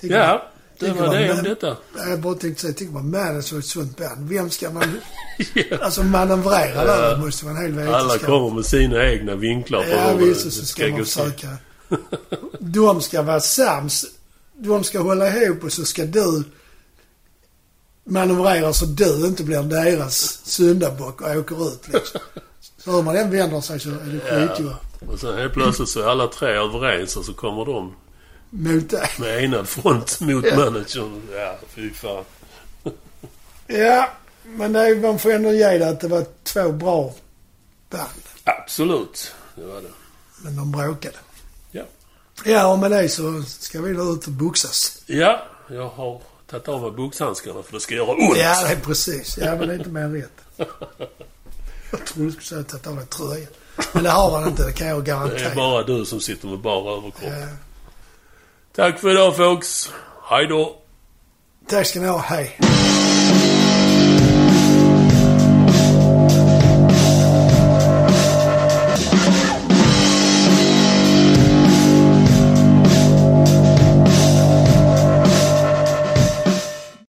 Ja, det var man- det om detta. Jag bara tänkte säga, tycker man Madness var ett sånt band. Vem ska man... [laughs] Ja. Alltså manövrera Ja. där måste vara en hel Alla vetenskap. kommer med sina egna vinklar på Ja hur visst, det så ska gå man försöka... De ska vara sams. De ska hålla ihop och så ska du manövrera så du inte blir deras syndabock och åker ut liksom. Så hur man än vänder sig så är det Ja. skitjobb Och sen helt plötsligt så är alla tre överens och så kommer de mot dig. med enad front mot Ja. managern. Ja, fy fan. Ja, men det man får ändå ge det att det var två bra band. Absolut, det var det. Men de bråkade. Ja. Ja, och med det så ska vi då ut och boxas. Ja, jag har tagit av mig boxhandskarna för det ska göra ont. Ja, det är precis. Ja, men det är inte mer rätt. Jag trodde du skulle säga att ta av dig tröjan. Men det har han inte, det kan jag Det är garantera. bara du som sitter med bara överkropp. Ja. Tack för idag folks. Hej då. Tack ska ni ha. Hej.